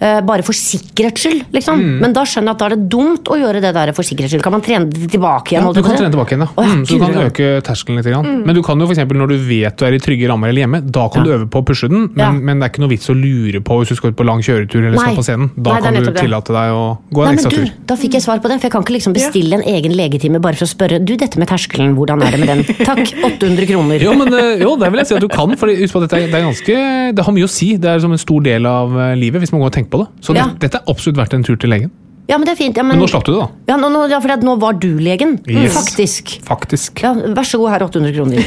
eh, bare for sikkerhets skyld, liksom. Mm. Men da skjønner jeg at da er det dumt å gjøre det der for sikkerhets skyld. Kan man trene det tilbake igjen? Ja, du kan trene tilbake igjen, da. Oh, ja, mm, så du kan øke terskelen litt. Grann. Mm. Men du kan jo eksempel, når du vet du er i trygge rammer eller hjemme, da kan Ja. du øve på å pushe den, men, Ja. men det er ikke noe vits å lure på hvis du skal ut på lang kjøretur eller Nei. skal på scenen. Da Nei, kan du tillate deg å gå en ekstra tur. da fikk jeg svar på det, for jeg kan ikke liksom bestille en egen legetime bare for å spørre Du, dette med terskelen, hvordan er det med den? Takk, 800 kroner. Jo, men eh, jo, det vil jeg si at du kan. For husk på at dette er, det er ganske Det har mye å si. Det er som en stor del av eh, livet, hvis man går og tenker på det. Så Ja. det, dette er absolutt verdt en tur til legen. Ja, men det er fint. Ja, men, Men nå slapp du det, da. Ja, nå, nå, ja, for nå var du legen. Yes. Faktisk. Faktisk. Ja, vær så god, her 800 kroner.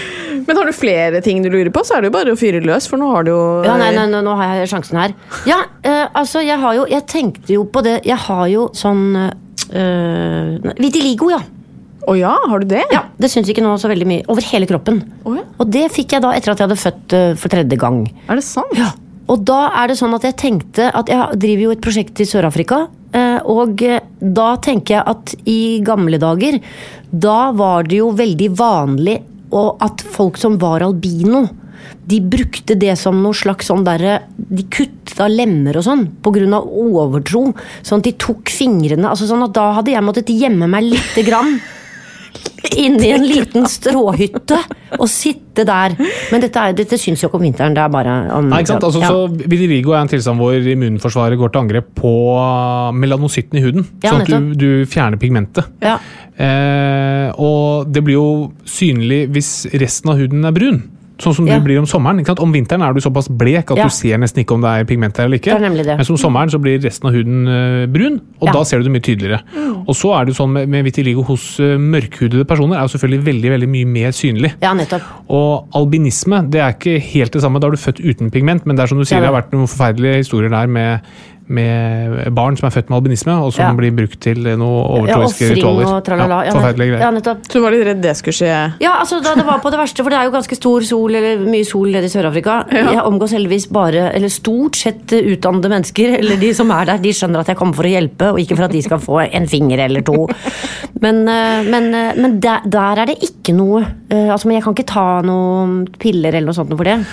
Men har du flere ting du lurer på, så er det jo bare å fyre løs, for nå har du jo Ja, nei, nei, nei, nå har jeg sjansen her. Ja, eh, altså, jeg har jo Jeg tenkte jo på det Jeg har jo sånn uh, Vitiligo, ja. Å ja, har du det? ja. Det syns ikke nå så veldig mye. Over hele kroppen. Å ja. Og det fikk jeg da etter at jeg hadde født eh, for tredje gang. Er det sant? Ja. Og da er det sånn at jeg tenkte at jeg driver jo et prosjekt i Sør-Afrika. eh, Og eh, da tenker jeg at i gamle dager, da var det jo veldig vanlig og at folk som var albino, de brukte det som noe slags sånn derre De kutta lemmer og sånn pga. overtro. Sånn at de tok fingrene altså sånn at Da hadde jeg måttet gjemme meg lite grann inni en liten stråhytte og sitte der. Men dette, er, dette syns jo ikke om vinteren. Det er bare om Nei, ikke sant? Altså, ja. så Vitiligo er en tilstand hvor immunforsvaret går til angrep på melanocytten i huden. Ja, sånn at du, du fjerner pigmentet. Ja. Eh, og det blir jo synlig hvis resten av huden er brun. Sånn som Ja. du blir om sommeren. Ikke sant? Om vinteren er du såpass blek at Ja. du ser nesten ikke om det er pigment der eller ikke. Det er nemlig det. Mens om sommeren så blir resten av huden eh, brun, og Ja. Mm. da ser du det mye tydeligere. Og så er det jo sånn med, med vitiligo hos eh, mørkhudede personer er jo selvfølgelig veldig veldig mye mer synlig. ja, nettopp. Og albinisme det er ikke helt det samme. Da er du født uten pigment, men det er som du sier, det. har vært noen forferdelige historier der med, med barn som er født med albinisme, og som Ja. blir brukt til noe overtroiske ja, ritualer. og tralala. Ja, Ja, forferdelige greier. Ja, nettopp. Så du var litt redd det skulle skje? Ja, altså da det var på det verste, for det er jo ganske stor sol, eller mye sol nede i Sør-Afrika. Jeg omgås heldigvis bare, eller stort sett eh, utdannede mennesker, eller de som er der, de skjønner at jeg kommer for å hjelpe, og ikke for at de skal få en finger eller to. Men, eh, men, eh, men der, der er det ikke noe Altså, men jeg kan ikke ta noen piller eller noe sånt for det.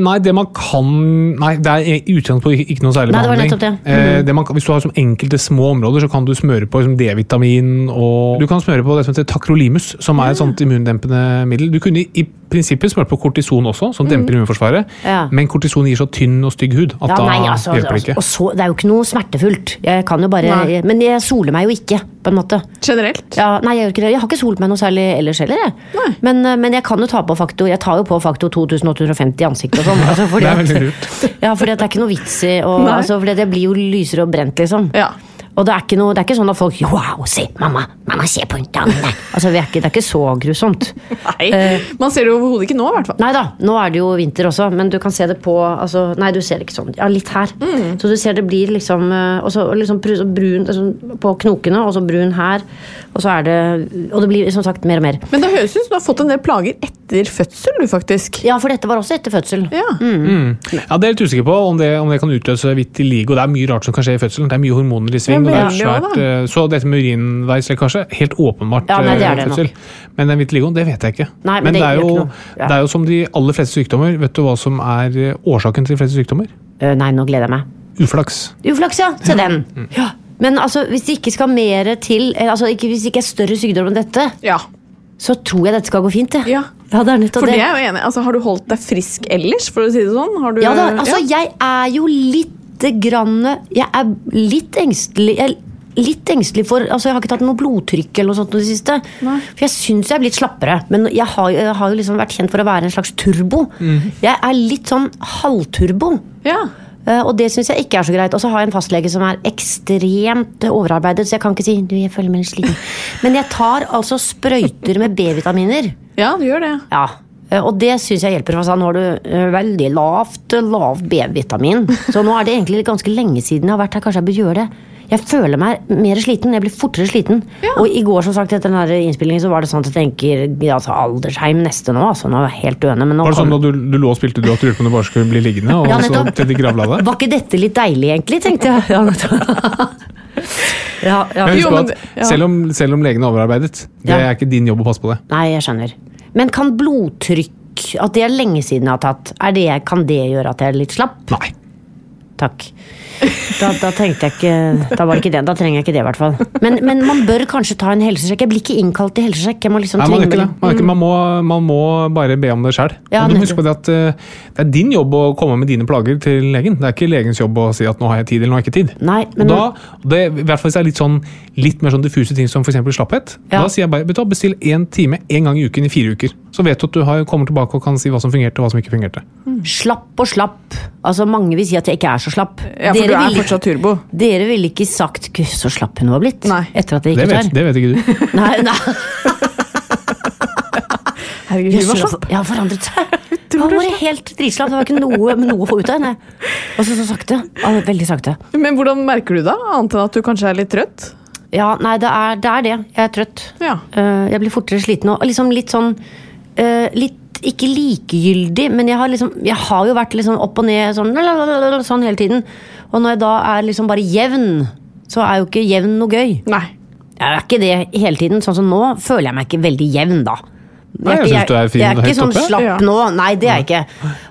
Nei, det man kan Nei, det er i utgangspunktet ikke, ikke noe særlig Nei, det var behandling. nettopp det. Mhm. Eh, det man, hvis du har som enkelte små områder, så kan du smøre på liksom, D-vitamin og Du kan smøre på det som heter takrolimus, som er et sånt immundempende middel. Du kunne i, prinsippet smurt på kortison også, som demper immunforsvaret. Ja. men kortison gir så tynn og stygg hud at Ja, nei, altså, hjelper det ikke. Og så, det er jo ikke noe smertefullt. Jeg kan jo bare, Nei. men jeg soler meg jo ikke, på en måte. Generelt? Ja, nei, jeg gjør ikke det. Jeg har ikke solt meg noe særlig ellers heller. Jeg. Men, eh, men jeg kan jo ta på faktor Jeg tar jo på faktor 2850 i ansiktet og sånn. Altså, fordi Det er at- veldig lurt. Ja, fordi at det er ikke noe vits i å altså, Fordi at blir jo lysere og brent, liksom. Ja. Og det er, ikke noe, det er ikke sånn at folk Wow, se, mamma! Mamma, se på henne! Altså, er ikke, det er ikke så grusomt. Nei, uh, man ser det overhodet ikke nå, i hvert fall. Nei da, nå er det jo vinter også, men du kan se det på altså, Nei, du ser det ikke sånn. Ja, litt her. Mm. Så du ser det blir liksom eh, og så liksom brun altså, på knokene, og så brun her. Og så er det Og det blir som sagt mer og mer. Men det høres ut som du har fått en del plager etter fødsel, du faktisk. Ja, for dette var også etter fødsel. Ja. Ja, Det er litt usikker på om det, om det kan utløse vitiligo. Det er mye rart som kan skje i fødselen. Det er mye hormoner i sving. Ja, det er det svært, også, eh, så dette med urinveislekkasje, helt åpenbart Ja, nei, det er det det nok. Men den vitiligoen, det vet jeg ikke. Nei, men men det, det er jo, ikke noe. Ja. det er jo som de aller fleste sykdommer. Vet du hva som er eh, årsaken til de fleste sykdommer? Uh, nei, nå gleder jeg meg. Uflaks. Uflaks, ja. Se den. Mm. Ja. Men altså, hvis det ikke skal mer til eh, altså, ikke, Hvis det ikke er større sykdom enn dette, ja. Så tror jeg dette skal gå fint. Ja. ja det er For det det. er jo enig. Altså, har du holdt deg frisk ellers, for å si det sånn? Har du, Ja da, altså Ja. jeg er jo lite grann Jeg er litt engstelig jeg, Litt engstelig for altså Jeg har ikke tatt noe blodtrykk eller noe sånt det siste. For jeg syns jeg er blitt slappere. Men jeg har, jeg har jo liksom vært kjent for å være en slags turbo. Jeg er litt sånn halvturbo. Ja. Eh, Og det syns jeg ikke er så greit. Og så har jeg en fastlege som er ekstremt overarbeidet, så jeg kan ikke si du, jeg føler meg litt sliten. Men jeg tar altså sprøyter med B-vitaminer. ja, du gjør det. Ja, eh, og det syns jeg hjelper. For nå har du eh, veldig lavt lavt B-vitamin. Så nå er det egentlig ganske lenge siden jeg har vært her. Kanskje jeg bør gjøre det. Jeg føler meg mer sliten. Jeg blir fortere sliten. Ja. Og i går som sagt, etter den innspillingen så var det sånn at jeg tenker altså, aldersheim neste nå. Altså, nå er jeg helt døende. Var det sånn da du, du lå og spilte du at du lurte på om du bare skulle bli liggende? Og Ja, så til de gravla deg? Var ikke dette litt deilig, egentlig? tenkte jeg. Ja, ja, ja. Jo, men ja. selv, om, selv om legen er overarbeidet, det er ikke din jobb å passe på det. Nei, jeg skjønner. Men kan blodtrykk At det er lenge siden jeg har tatt, er det, kan det gjøre at jeg er litt slapp? Nei. Takk. da, da tenkte jeg ikke Da var det ikke det. Da trenger jeg ikke det, i hvert fall. Men, men man bør kanskje ta en helsesjekk. Jeg blir ikke innkalt til helsesjekk. Jeg må liksom Nei, man, ikke. Man, ikke, man, må, man må bare be om det sjøl. Ja, du må huske på det at eh, det er din jobb å komme med dine plager til legen. Det er ikke legens jobb å si at nå har jeg tid eller nå har jeg ikke tid. Nei, men da, det, I hvert fall hvis det er litt, sånn, litt mer sånn diffuse ting som f.eks. slapphet. Ja. Da sier jeg bare bestill én time én gang i uken i fire uker. Så vet du at du har, kommer tilbake og kan si hva som fungerte og hva som ikke fungerte. slapp og slapp. Altså Mange vil si at jeg ikke er så slapp. Ja, for du er ville- fortsatt turbo. dere ville ikke sagt 'gud, så slapp hun var blitt'? Nei. Etter at det gikk ut her. det vet ikke du. Nei, nei. Herregud, hun var slapp. har forandret seg. Hun var bare helt dritslapp. Det var ikke noe, noe å få ut av henne. Og så så sakte. Veldig sakte. Men hvordan merker du det, annet enn at du kanskje er litt trøtt? Ja, nei, det er det. Er det. Jeg er trøtt. Ja. Uh, jeg blir fortere sliten og liksom litt sånn uh, Litt ikke likegyldig, men jeg har liksom Jeg har jo vært liksom opp og ned sånn, sånn hele tiden. Og når jeg da er liksom bare jevn, så er jo ikke jevn noe gøy. Nei. Jeg er ikke det hele tiden. Sånn som nå føler jeg meg ikke veldig jevn, da. Nei, jeg er fin jeg er ikke sånn oppe. slapp Ja. nå. Nei, det er jeg ikke.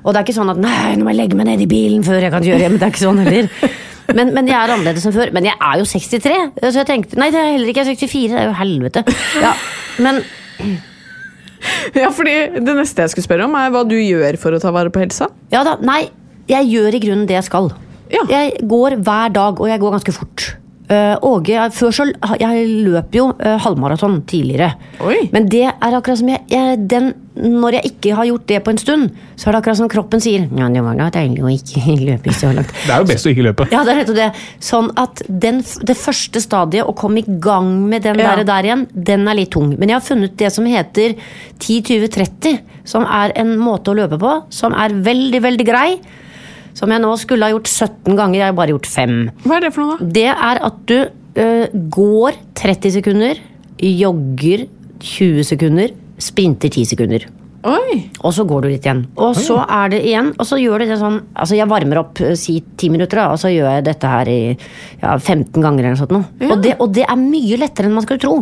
Og det er ikke sånn at nei, nå må jeg legge meg ned i bilen før jeg kan kjøre hjem. Det er ikke sånn heller. Men, men jeg er annerledes enn før. Men jeg er jo 63, så jeg tenkte Nei, det er jeg heller ikke. Jeg er 64. Det er jo helvete. Ja, men Ja, fordi Det neste jeg skulle spørre om, er hva du gjør for å ta vare på helsa. Ja da. Nei, jeg gjør i grunnen det jeg skal. Ja. Jeg går hver dag, og jeg går ganske fort. Eh, Åge, før så Jeg løp jo eh, halvmaraton tidligere. Oi. Men det er akkurat som jeg, jeg den, Når jeg ikke har gjort det på en stund, så er det akkurat som kroppen sier Ja, det var da deilig å ikke løpe så langt. Det er jo best å ikke løpe. Ja, det er nettopp det. Sånn at den, det første stadiet, å komme i gang med den Ja. der, der igjen, den er litt tung. Men jeg har funnet det som heter 10-20-30, som er en måte å løpe på, som er veldig, veldig grei. Som jeg nå skulle ha gjort 17 ganger, jeg har bare gjort 5. Hva er det for noe, da? Det er at du øh, går 30 sekunder, jogger 20 sekunder, sprinter 10 sekunder. Oi! Og så går du litt igjen. Og så er det igjen, og så gjør du det sånn Altså jeg varmer opp eh, si ti minutter, og så gjør jeg dette her i ja, 15 ganger eller noe sånt. Ja. Og, det, og det er mye lettere enn man skulle tro.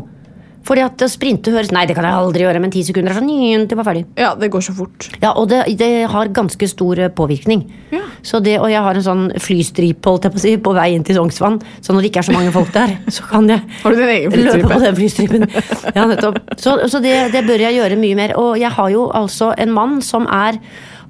Fordi at å sprinte høres Nei, det kan jeg aldri gjøre, men ti sekunder er sånn «Nyen, Det var ferdig. Ja, det går så fort. Ja, og det, det har ganske stor eh, påvirkning. Ja. Så det, og jeg har en sånn flystripe holdt jeg på, å si, på vei inn til Sognsvann, så når det ikke er så mange folk der, så kan jeg Har du din egen løpe på den flystripen. Ja, nettopp. Så, så det, det bør jeg gjøre mye mer. Og jeg har jo altså en mann som er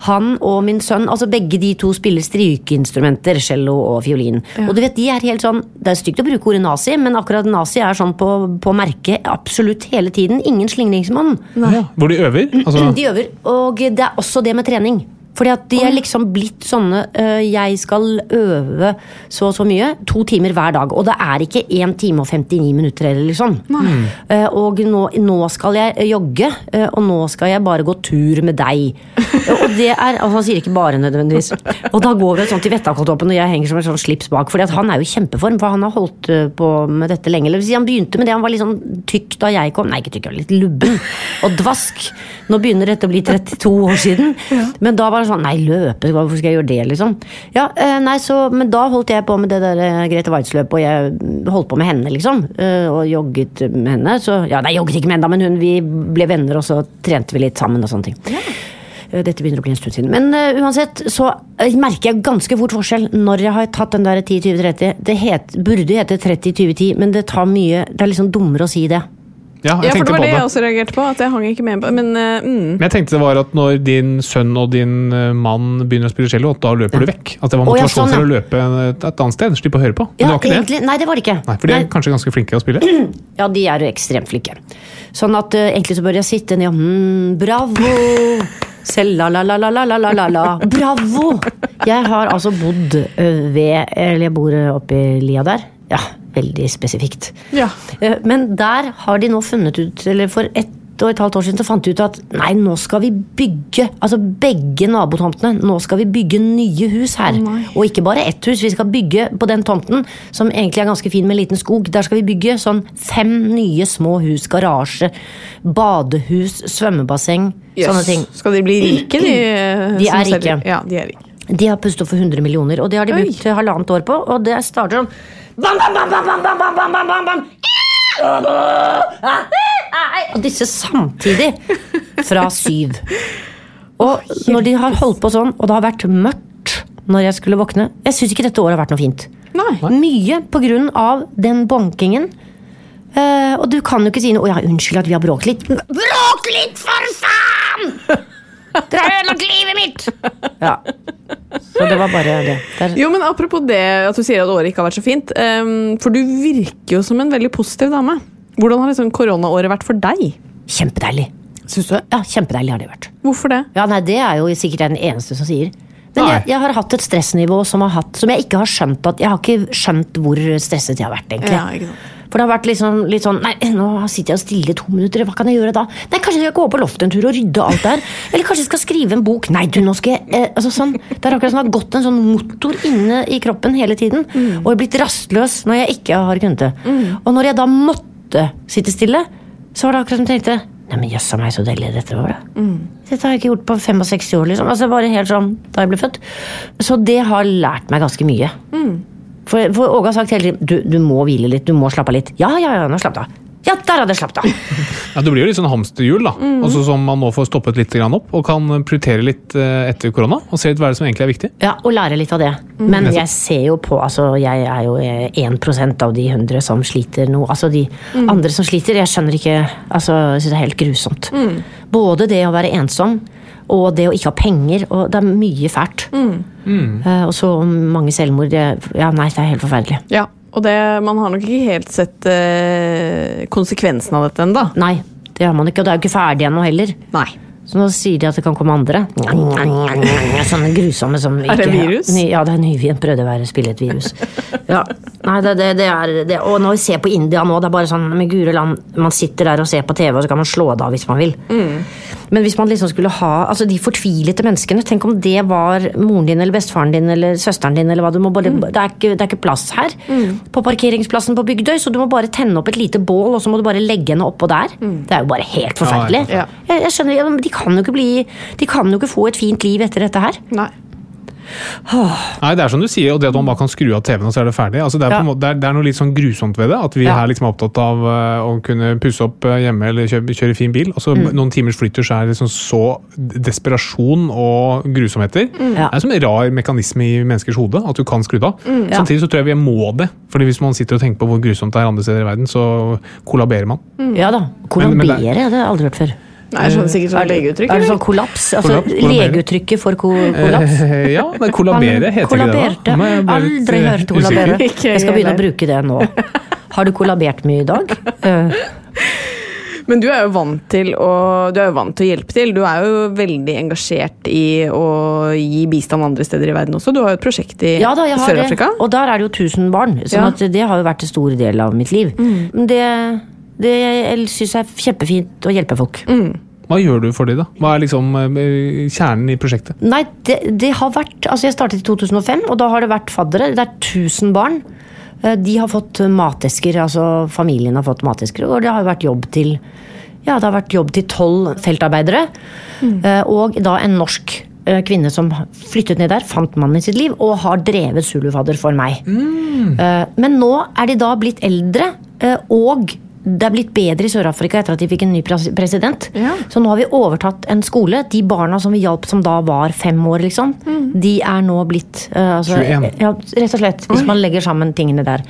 han og min sønn, altså begge de to spiller strykeinstrumenter, cello og fiolin. Og du vet, de er helt sånn, Det er stygt å bruke ordet nazi, men akkurat nazi er sånn på, på merket absolutt hele tiden. Ingen slingringsmonn. Ja, hvor de øver. Altså, De øver. Og det er også det med trening. Fordi at de er liksom blitt sånne øh, Jeg skal øve så og så mye. To timer hver dag. Og det er ikke 1 time og 59 minutter heller, liksom. Eh, og nå, nå skal jeg øh, jogge, uh, og nå skal jeg bare gå tur med deg. og det er Altså, han sier ikke bare nødvendigvis. Og da går vi sånn til Vettakoltoppen, og jeg henger som en sånn slips bak. Fordi at han er jo i kjempeform, for han har holdt på med dette lenge. Eller han begynte med det, han var litt sånn tykk da jeg kom. Nei, ikke tykk, han var litt lubben og dvask. Nå begynner dette å bli 32 år siden. Men da var sånn Nei, løpe, hvorfor skal jeg gjøre det, liksom? Ja, eh, nei, så, Men da holdt jeg på med det der eh, Grete Waitz-løpet, og jeg holdt på med henne, liksom. eh, Og jogget med henne. Så ja, nei, jogget ikke med henne, men hun, vi ble venner, og så trente vi litt sammen og sånne ting. Ja. Dette begynner å bli en stund siden. Men uh, uansett så merker jeg ganske fort forskjell når jeg har tatt den der 10-20-30. Det het, burde hete 30-20-10, men det tar mye Det er liksom dummere å si det. Ja, jeg Ja, for det var på det jeg også reagerte på. At jeg hang ikke med på Men uh, mm. Men jeg tenkte det var at når din sønn og din eh, mann begynner å spille cello, da løper du vekk. At det var ja, motivasjon sånn, for å løpe et, et annet sted. Slippe å høre på. Men Ja, det var ikke egentlig, det. Nei, det var det ikke. Nei, For de er Nei. kanskje ganske flinke å spille. Ja, de er jo ekstremt flinke. Sånn at uh, egentlig så bør jeg sitte ned og mm, Bravo! Selv-la-la-la-la-la-la-la. Bravo! Jeg har altså bodd eh, ved Eller jeg bor oppi lia der. Ja, veldig spesifikt. Ja. Eh, Men der har de nå funnet ut, eller for ett og et halvt år siden så fant de ut at nei, nå skal vi bygge, altså begge nabotomtene, nå skal vi bygge nye hus her. og ikke bare ett hus, vi skal bygge på den tomten, som egentlig er ganske fin med en liten skog. Der skal vi bygge sånn fem nye små hus, garasje, badehus, svømmebasseng, sånne ting. Skal de bli rike, de? eh, De er rike. Ja, de er rike. De har pustet for 100 millioner, og det har de brukt halvannet år på. Og det starter sånn bam, bam, bam, bam, bam, bam, bam, bam, bam, bam, bam. Og disse samtidig fra syv. Og når de har holdt på sånn, og det har vært mørkt når jeg skulle våkne Jeg syns ikke dette året har vært noe fint. Nei. Mye på grunn av den bonkingen. Eh, og du kan jo ikke si noe 'Å ja, unnskyld at vi har bråket litt'. Bråk litt, for faen! Dere har ødelagt livet mitt! Ja. Så det var bare det. Der. Jo, men Apropos det at du sier at året ikke har vært så fint. Um, for du virker jo som en veldig positiv dame. Hvordan har liksom koronaåret vært for deg? Kjempedeilig. Syns du? Ja, kjempedeilig har det vært. Hvorfor det? Ja, nei, Det er jo sikkert den eneste som sier. Men jeg, jeg har hatt et stressnivå som, har hatt, som jeg ikke har skjønt at Jeg har ikke skjønt hvor stresset jeg har vært, egentlig. Ja. For det har vært liksom, litt sånn Nei, nå sitter jeg stille i to minutter, hva kan jeg gjøre da? Nei, kanskje jeg skal gå på loftet en tur og rydde alt der? Eller kanskje jeg skal skrive en bok? Nei, du, nå skal jeg eh, altså sånn, Det er akkurat som det har gått en sånn motor inne i kroppen hele tiden. Mm. Og jeg er blitt rastløs når jeg ikke har kunnet det. Og når jeg da måtte sitte stille, så var det akkurat som jeg tenkte Nei, men jøssa meg, så deilig dette var, det. Mm. Dette har jeg ikke gjort på 65 år, liksom. Altså bare helt sånn da jeg ble født. Så det har lært meg ganske mye. For, for Åge har sagt hele tiden du, du må hvile litt, du må slappe av litt. Ja, ja, ja, nå slapp av. Ja, der hadde jeg slappet av! Ja, Det blir jo litt sånn hamsterhjul, da. Altså Som man nå får stoppet litt opp, og kan prioritere litt eh, etter korona. Og se litt hva er det som egentlig er viktig. Ja, Og lære litt av det. Men jeg ser jo på altså Jeg er jo eh, 1 av de 100 som sliter nå. Altså de andre som sliter, jeg skjønner ikke Altså, jeg synes det er helt grusomt. Både det å være ensom og det å ikke ha penger. Og det er mye fælt. Uh, og så mange selvmord. Det, ja, nei, det er helt forferdelig. Ja, og det, man har nok ikke helt sett eh, konsekvensen av dette ennå. Nei, det har man ikke. Og det er jo ikke ferdig ennå heller. Nei. Så nå sier de at det kan komme andre. Sånne grusomme som Er det virus? Ny, ja, det er nyvien vi prøvde å være, spille et virus. Ja. Nei, det, det, det er det. Og når vi ser på India nå, det er bare sånn med gure land, man sitter der og ser på TV, og så kan man slå det av hvis man vil. Men hvis man liksom skulle ha altså de fortvilete menneskene Tenk om det var moren din eller bestefaren din eller søsteren din. eller hva du må bare, det, er ikke, det er ikke plass her på parkeringsplassen på Bygdøy, så du må bare tenne opp et lite bål og så må du bare legge henne oppå der. Det er jo bare helt forferdelig. Ja. Jeg, jeg skjønner, De kan jo ikke bli De kan jo ikke få et fint liv etter dette her. Nei. Nei, det er som du sier, og det at man bare kan skru av TV-en og så er det ferdig. Altså, det, er på Ja. måte, det, er, det er noe litt sånn grusomt ved det. At vi Ja. her liksom er opptatt av uh, å kunne pusse opp eh, hjemme eller kjøre, kjøre fin bil. Og så Mm. noen timers flytter så er det liksom så desperasjon og grusomheter. Mm. Ja. Det er som en rar mekanisme i menneskers hode, at du kan skru det av. Mm. Samtidig så tror jeg vi må det. Fordi hvis man sitter og tenker på hvor grusomt det er andre steder i verden, så kollaberer man. Ja da. Men- men det- det har jeg aldri hørt før. Nei, jeg skjønner sikkert sånn legeuttrykk. Er det sånn kollaps? Altså Kollaps, legeuttrykket for ko kollaps? Eh, ja, men kollabere heter kollaberte. ikke det da. Aldri eh, hørt kollabere. Jeg skal begynne å bruke det nå. Har du kollabert mye i dag? Eh, Men du er jo vant til å, du er jo vant til å hjelpe til. Du er jo veldig engasjert i å gi bistand andre steder i verden også. Du har jo et prosjekt i Ja. Sør-Afrika. Og der er det jo 1000 barn. Sånn Ja. det har jo vært en stor del av mitt liv. Men det, det jeg syns jeg er kjempefint å hjelpe folk. Hva gjør du for dem, da? Hva er liksom eh, kjernen i prosjektet? Nei, det, det har vært Altså, jeg startet i 2005, og da har det vært faddere. Det er 1000 barn. Eh, De har fått matesker, altså familien har fått matesker, og det har vært jobb til Ja, det har vært jobb til tolv feltarbeidere. Mm. Og da en norsk eh, kvinne som flyttet ned der, fant mannen i sitt liv, og har drevet Zulufadder for meg. Mm. Men nå er de da blitt eldre, eh, og det er blitt bedre i Sør-Afrika etter at de fikk en ny president. Ja. Så nå har vi overtatt en skole. De barna som vi hjalp som da var fem år, liksom, de er nå blitt uh, altså, 21. Ja, rett og slett. Hvis man legger sammen tingene der.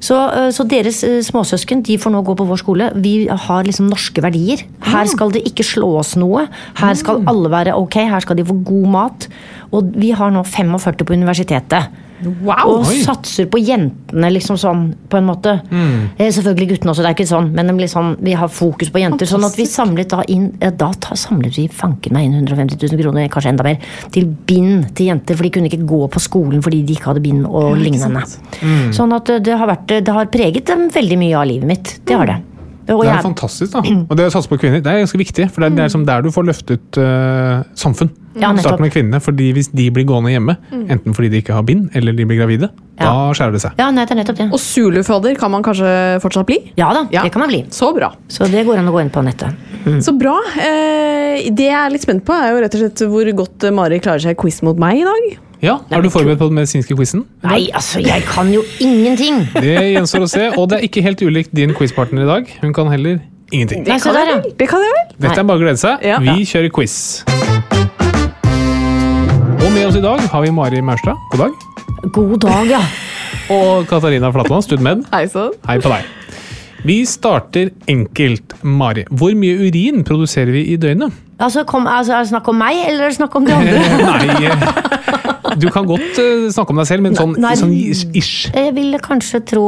Så, uh, så deres uh, småsøsken de får nå gå på vår skole. Vi har liksom norske verdier. Her skal det ikke slås noe. Her skal alle være ok. Her skal de få god mat. Og vi har nå 45 på universitetet. Wow! Og Oi. satser på jentene, liksom sånn, på en måte. Eh, Selvfølgelig guttene også, det er ikke sånn, men liksom, vi har fokus på jenter. Sånn at vi samlet da inn ja, Da samlet vi fanken meg inn 150 000 kroner, kanskje enda mer, til bind til jenter. For de kunne ikke gå på skolen fordi de ikke hadde bind og lignende. Sånn at eh, det har, vært, det har preget dem veldig mye av livet mitt. Det har det. Det er jeg- fantastisk, da. Og det å satse på kvinner det er ganske viktig. For det er, det er som der du får løftet uh, samfunn. Ja. Start med kvinnene, fordi Hvis de blir gående hjemme, enten fordi de ikke har bind eller de blir gravide, da skjærer det seg. ja, nei, det er nettopp det. Og zulufadder kan man kanskje fortsatt bli? Ja da, Ja. det kan man bli. Så bra. Så det går an å gå inn på nettet. Så bra. Eh, det jeg er litt spent på, er jo rett og slett hvor godt Mari klarer seg i quiz mot meg i dag. Ja, Er du forberedt på den medisinske quizen? Nei, altså, jeg kan jo ingenting! Det gjenstår å se. Og det er ikke helt ulikt din quizpartner i dag. Hun kan heller ingenting. Det kan jeg vel. Det kan jeg vel. Dette er bare å glede seg. Ja. Vi kjører quiz. Og med oss i dag har vi Mari Maurstad. God dag. God dag, ja. Og Katarina Flatland, studmed. Hei sann. Hei på deg. Vi starter enkelt, Mari. Hvor mye urin produserer vi i døgnet? Altså, kom, altså, er det snakk om meg, eller er det snakk om de andre? Nei, du kan godt uh, snakke om deg selv, men sånn, Nei. sånn ish. Jeg ville kanskje tro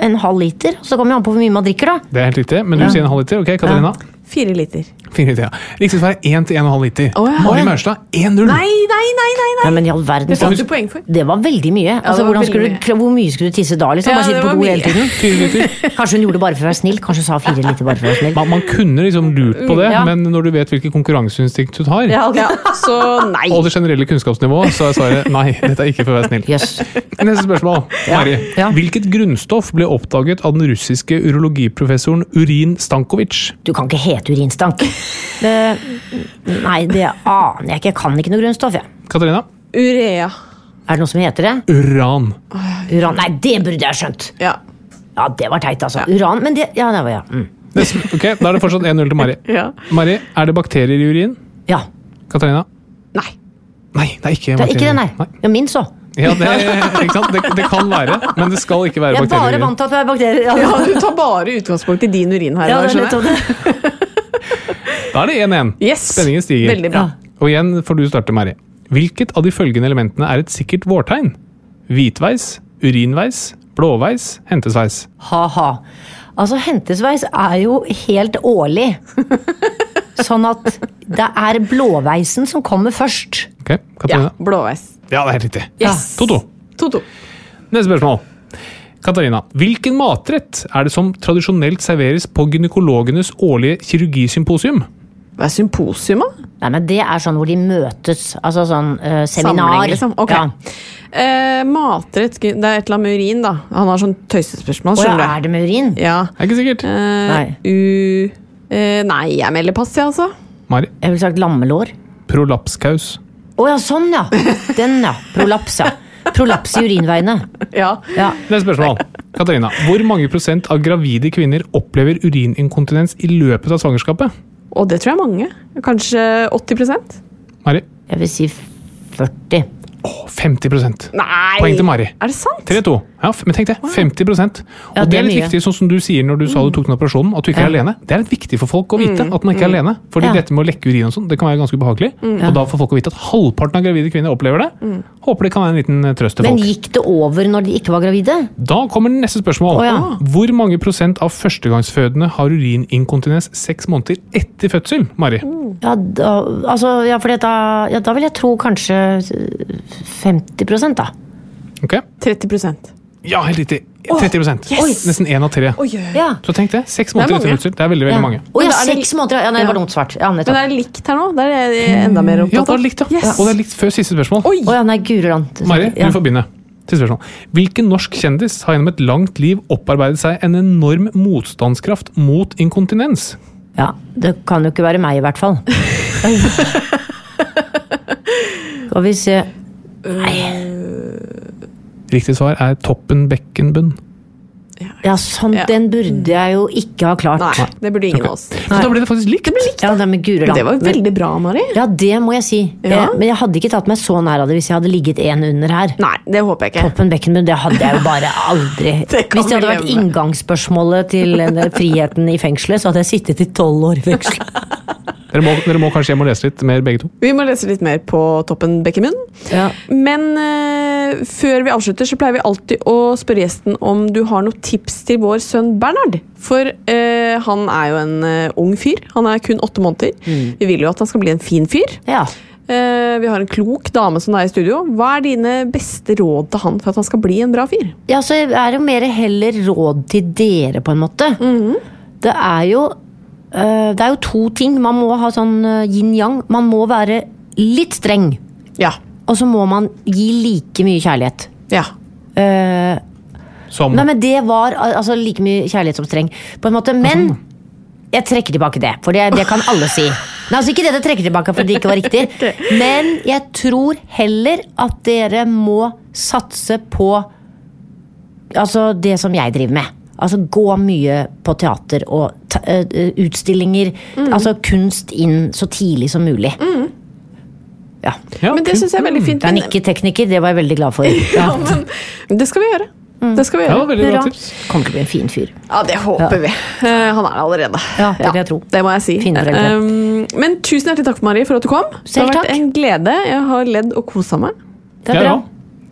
en halv liter. Så kommer det an på hvor mye man drikker, da. Det er helt riktig, men du Ja. sier en halv liter. Ok, Katarina? Fire liter. Fire liter, ja. Riktig svar er 1 til 1,5 liter. Oh, ja. Mari Maurstad 1-0. Nei, nei, nei! nei, nei. Men i all verden. Det du poeng for. Det var veldig mye. Altså, ja, var veldig skulle, mye. Hvor mye skulle du tisse da? liksom? Ja, Bare sitte på do hele tiden? Liter. Kanskje hun gjorde det bare for å være snill? Kanskje hun sa fire liter bare for å være snill? Man, man kunne liksom lurt på det, Ja. men når du vet hvilket konkurranseinstinkt du har. Så nei. og det generelle kunnskapsnivået, så er svaret nei. Dette er ikke for å være snill. Yes. Neste spørsmål. Mari. ja. Hvilket grunnstoff ble oppdaget av den russiske urologiprofessoren Urin Stankovic? Du kan ikke hete urinstank. Det, nei, det aner jeg ikke. Jeg kan ikke noe grunnstoff, jeg. Katarina? Urea. Er det noe som heter det? Uran. Uran? Nei, det burde jeg skjønt! Ja. Ja, det var teit, altså. Uran, men det Ja, det var ja. Mm. Ok, Da er det fortsatt 1-0 til Mari. ja. Mari, er det bakterier i urin? Ja. Katarina? Nei. Nei, det er ikke Det er ikke det, nei. nei. Ja, min så. Ja, det, ikke sant? Det, det kan være, men det skal ikke være Jeg er bakterier. bare i urin. vant til at det er bakterier. Ja, Ja, du tar bare utgangspunkt i din urin her. ja, da, det er skjønner nettopp det. Da er det 1-1. Yes. Spenningen stiger. Veldig bra. Og igjen får du starte, Mari. Hvilket av de følgende elementene er et sikkert vårtegn? Hvitveis, urinveis, blåveis, hentesveis. Ha-ha. Altså, hentesveis er jo helt årlig. Sånn at det er blåveisen som kommer først. Ok, Katarina. Ja, blåveis. Ja, det er helt riktig. Yes. 2-2. 2-2. Neste spørsmål. Katarina, hvilken matrett er det som tradisjonelt serveres på gynekologenes årlige kirurgisymposium? Hva er symposium, da? Nei, men Det er sånn hvor de møtes. Altså sånn uh, seminar. Samling, liksom. Ok. Ja. Eh, matrett Det er et eller annet med urin, da. Han har sånn tøysespørsmål. Å ja, skjønner du? er det med urin? Ja. Det er ikke sikkert. Eh, Nei. U... Eh, nei, jeg melder pass, jeg, altså. Mari. Jeg ville sagt lammelår. Prolapskaus. Å ja, sånn ja! Den, ja. Prolaps, ja. Prolaps i urinveiene. Ja. Ja. Neste spørsmål. Katarina, hvor mange prosent av gravide kvinner opplever urininkontinens i løpet av svangerskapet? Og det tror jeg er mange. Kanskje 80% Mari? Jeg vil si 40. Å, 50 Nei! Poeng til Mari. Er det sant? 3-2. Ja, men tenk det. 50 Og Ja, det er litt mye. viktig, sånn som du sier når du sa du tok den operasjonen, at du ikke er Ja. alene. Det er litt viktig for folk å vite at man ikke er alene. Fordi Ja. dette med å lekke urin og sånn, det kan være ganske ubehagelig. Og da får folk å vite at halvparten av gravide kvinner opplever det. Håper det kan være en liten eh, trøst til folk. Men gikk det over når de ikke var gravide? Da kommer neste spørsmål. Ja. Hvor mange prosent av førstegangsfødende har urininkontinens seks måneder etter fødsel? Mari? Ja, da, altså, ja, for da, ja, da vil jeg tro kanskje 50 da. Ok? 30% Ja, helt riktig. 30 yes! Nesten én av tre. Oh, oi. Ja. Så tenk det. Seks er måneder etter fødsel. Det er veldig veldig ja. mange. Oh, ja, er det- seks måneder! Ja, nei, det var noe dumt svart. Ja, Men det er likt her nå? Der er enda mer Ja, det er likt, ja. Yes. Og det er likt før siste spørsmål. Oi! Oh, ja, nei, guri land. Mari, Ja. du får begynne. Siste spørsmål. Hvilken norsk kjendis har gjennom et langt liv opparbeidet seg en enorm motstandskraft mot inkontinens? Ja, det kan jo ikke være meg, i hvert fall. Skal vi se Riktig svar er toppen bekkenbunn. Ja, sånn, Ja. den burde jeg jo ikke ha klart. Nei, det burde ingen av oss. Så da ble det faktisk likt. Ja, det med guri. Det var Men- veldig bra, Mari. Ja, det må jeg si. Ja. Eh, Men jeg hadde ikke tatt meg så nær av det hvis jeg hadde ligget en under her. Nei, det håper jeg ikke. Toppen Beckenbund, det hadde jeg jo bare aldri. Det Hvis det hadde vært inngangsspørsmålet til friheten i fengselet, så hadde jeg sittet i tolv år i fengsel. Dere må, dere må kanskje hjem og lese litt mer, begge to. Vi må lese litt mer på Toppen Bekkemund. Ja. Men uh, før vi avslutter, så pleier vi alltid å spørre gjesten om du har noen tips til vår sønn Bernhard. For uh, han er jo en uh, ung fyr. Han er kun åtte måneder. Vi vil jo at han skal bli en fin fyr. ja. Eh, vi har en klok dame som er i studio. Hva er dine beste råd til han for at han skal bli en bra fyr? Ja, så er det jo mer heller råd til dere, på en måte. Det er jo Det er jo to ting. Man må ha sånn øh, yin-yang. Man må være litt streng. Ja. Og så må man gi like mye kjærlighet. Ja. Uh, Som nei, men det var altså like mye kjærlighet som streng. På en måte. Men jeg trekker tilbake det, for det, det kan alle si. Nei, altså Ikke det jeg trekker tilbake fordi det ikke var riktig, men jeg tror heller at dere må satse på altså det som jeg driver med. Altså Gå mye på teater og ta, eh, utstillinger. Altså kunst inn så tidlig som mulig. Ja. Ja, Men det syns jeg er veldig fint. Det er Men, nikketekniker, det var jeg veldig glad for. ja, men det skal vi gjøre. Det skal vi Ja, gjøre. veldig bra tips. Kommer til å bli en fin fyr. Ja, det håper Ja. vi. Uh, han er det allerede. Ja, det vil jeg tro. Det må jeg si. Um, men tusen hjertelig takk, Mari, for at du kom. det har vært takk. en glede. Jeg har ledd og kosa meg. Det er Ja, bra. ja.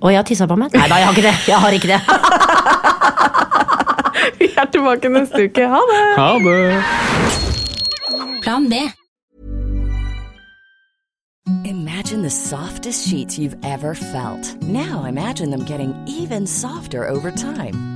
Og jeg har tissa på meg. Nei da, jeg har ikke det. Jeg har ikke det. Vi er tilbake neste uke. Ha det! Ha det. Plan B. Imagine the softest sheets you've ever felt. Now imagine them getting even softer over time.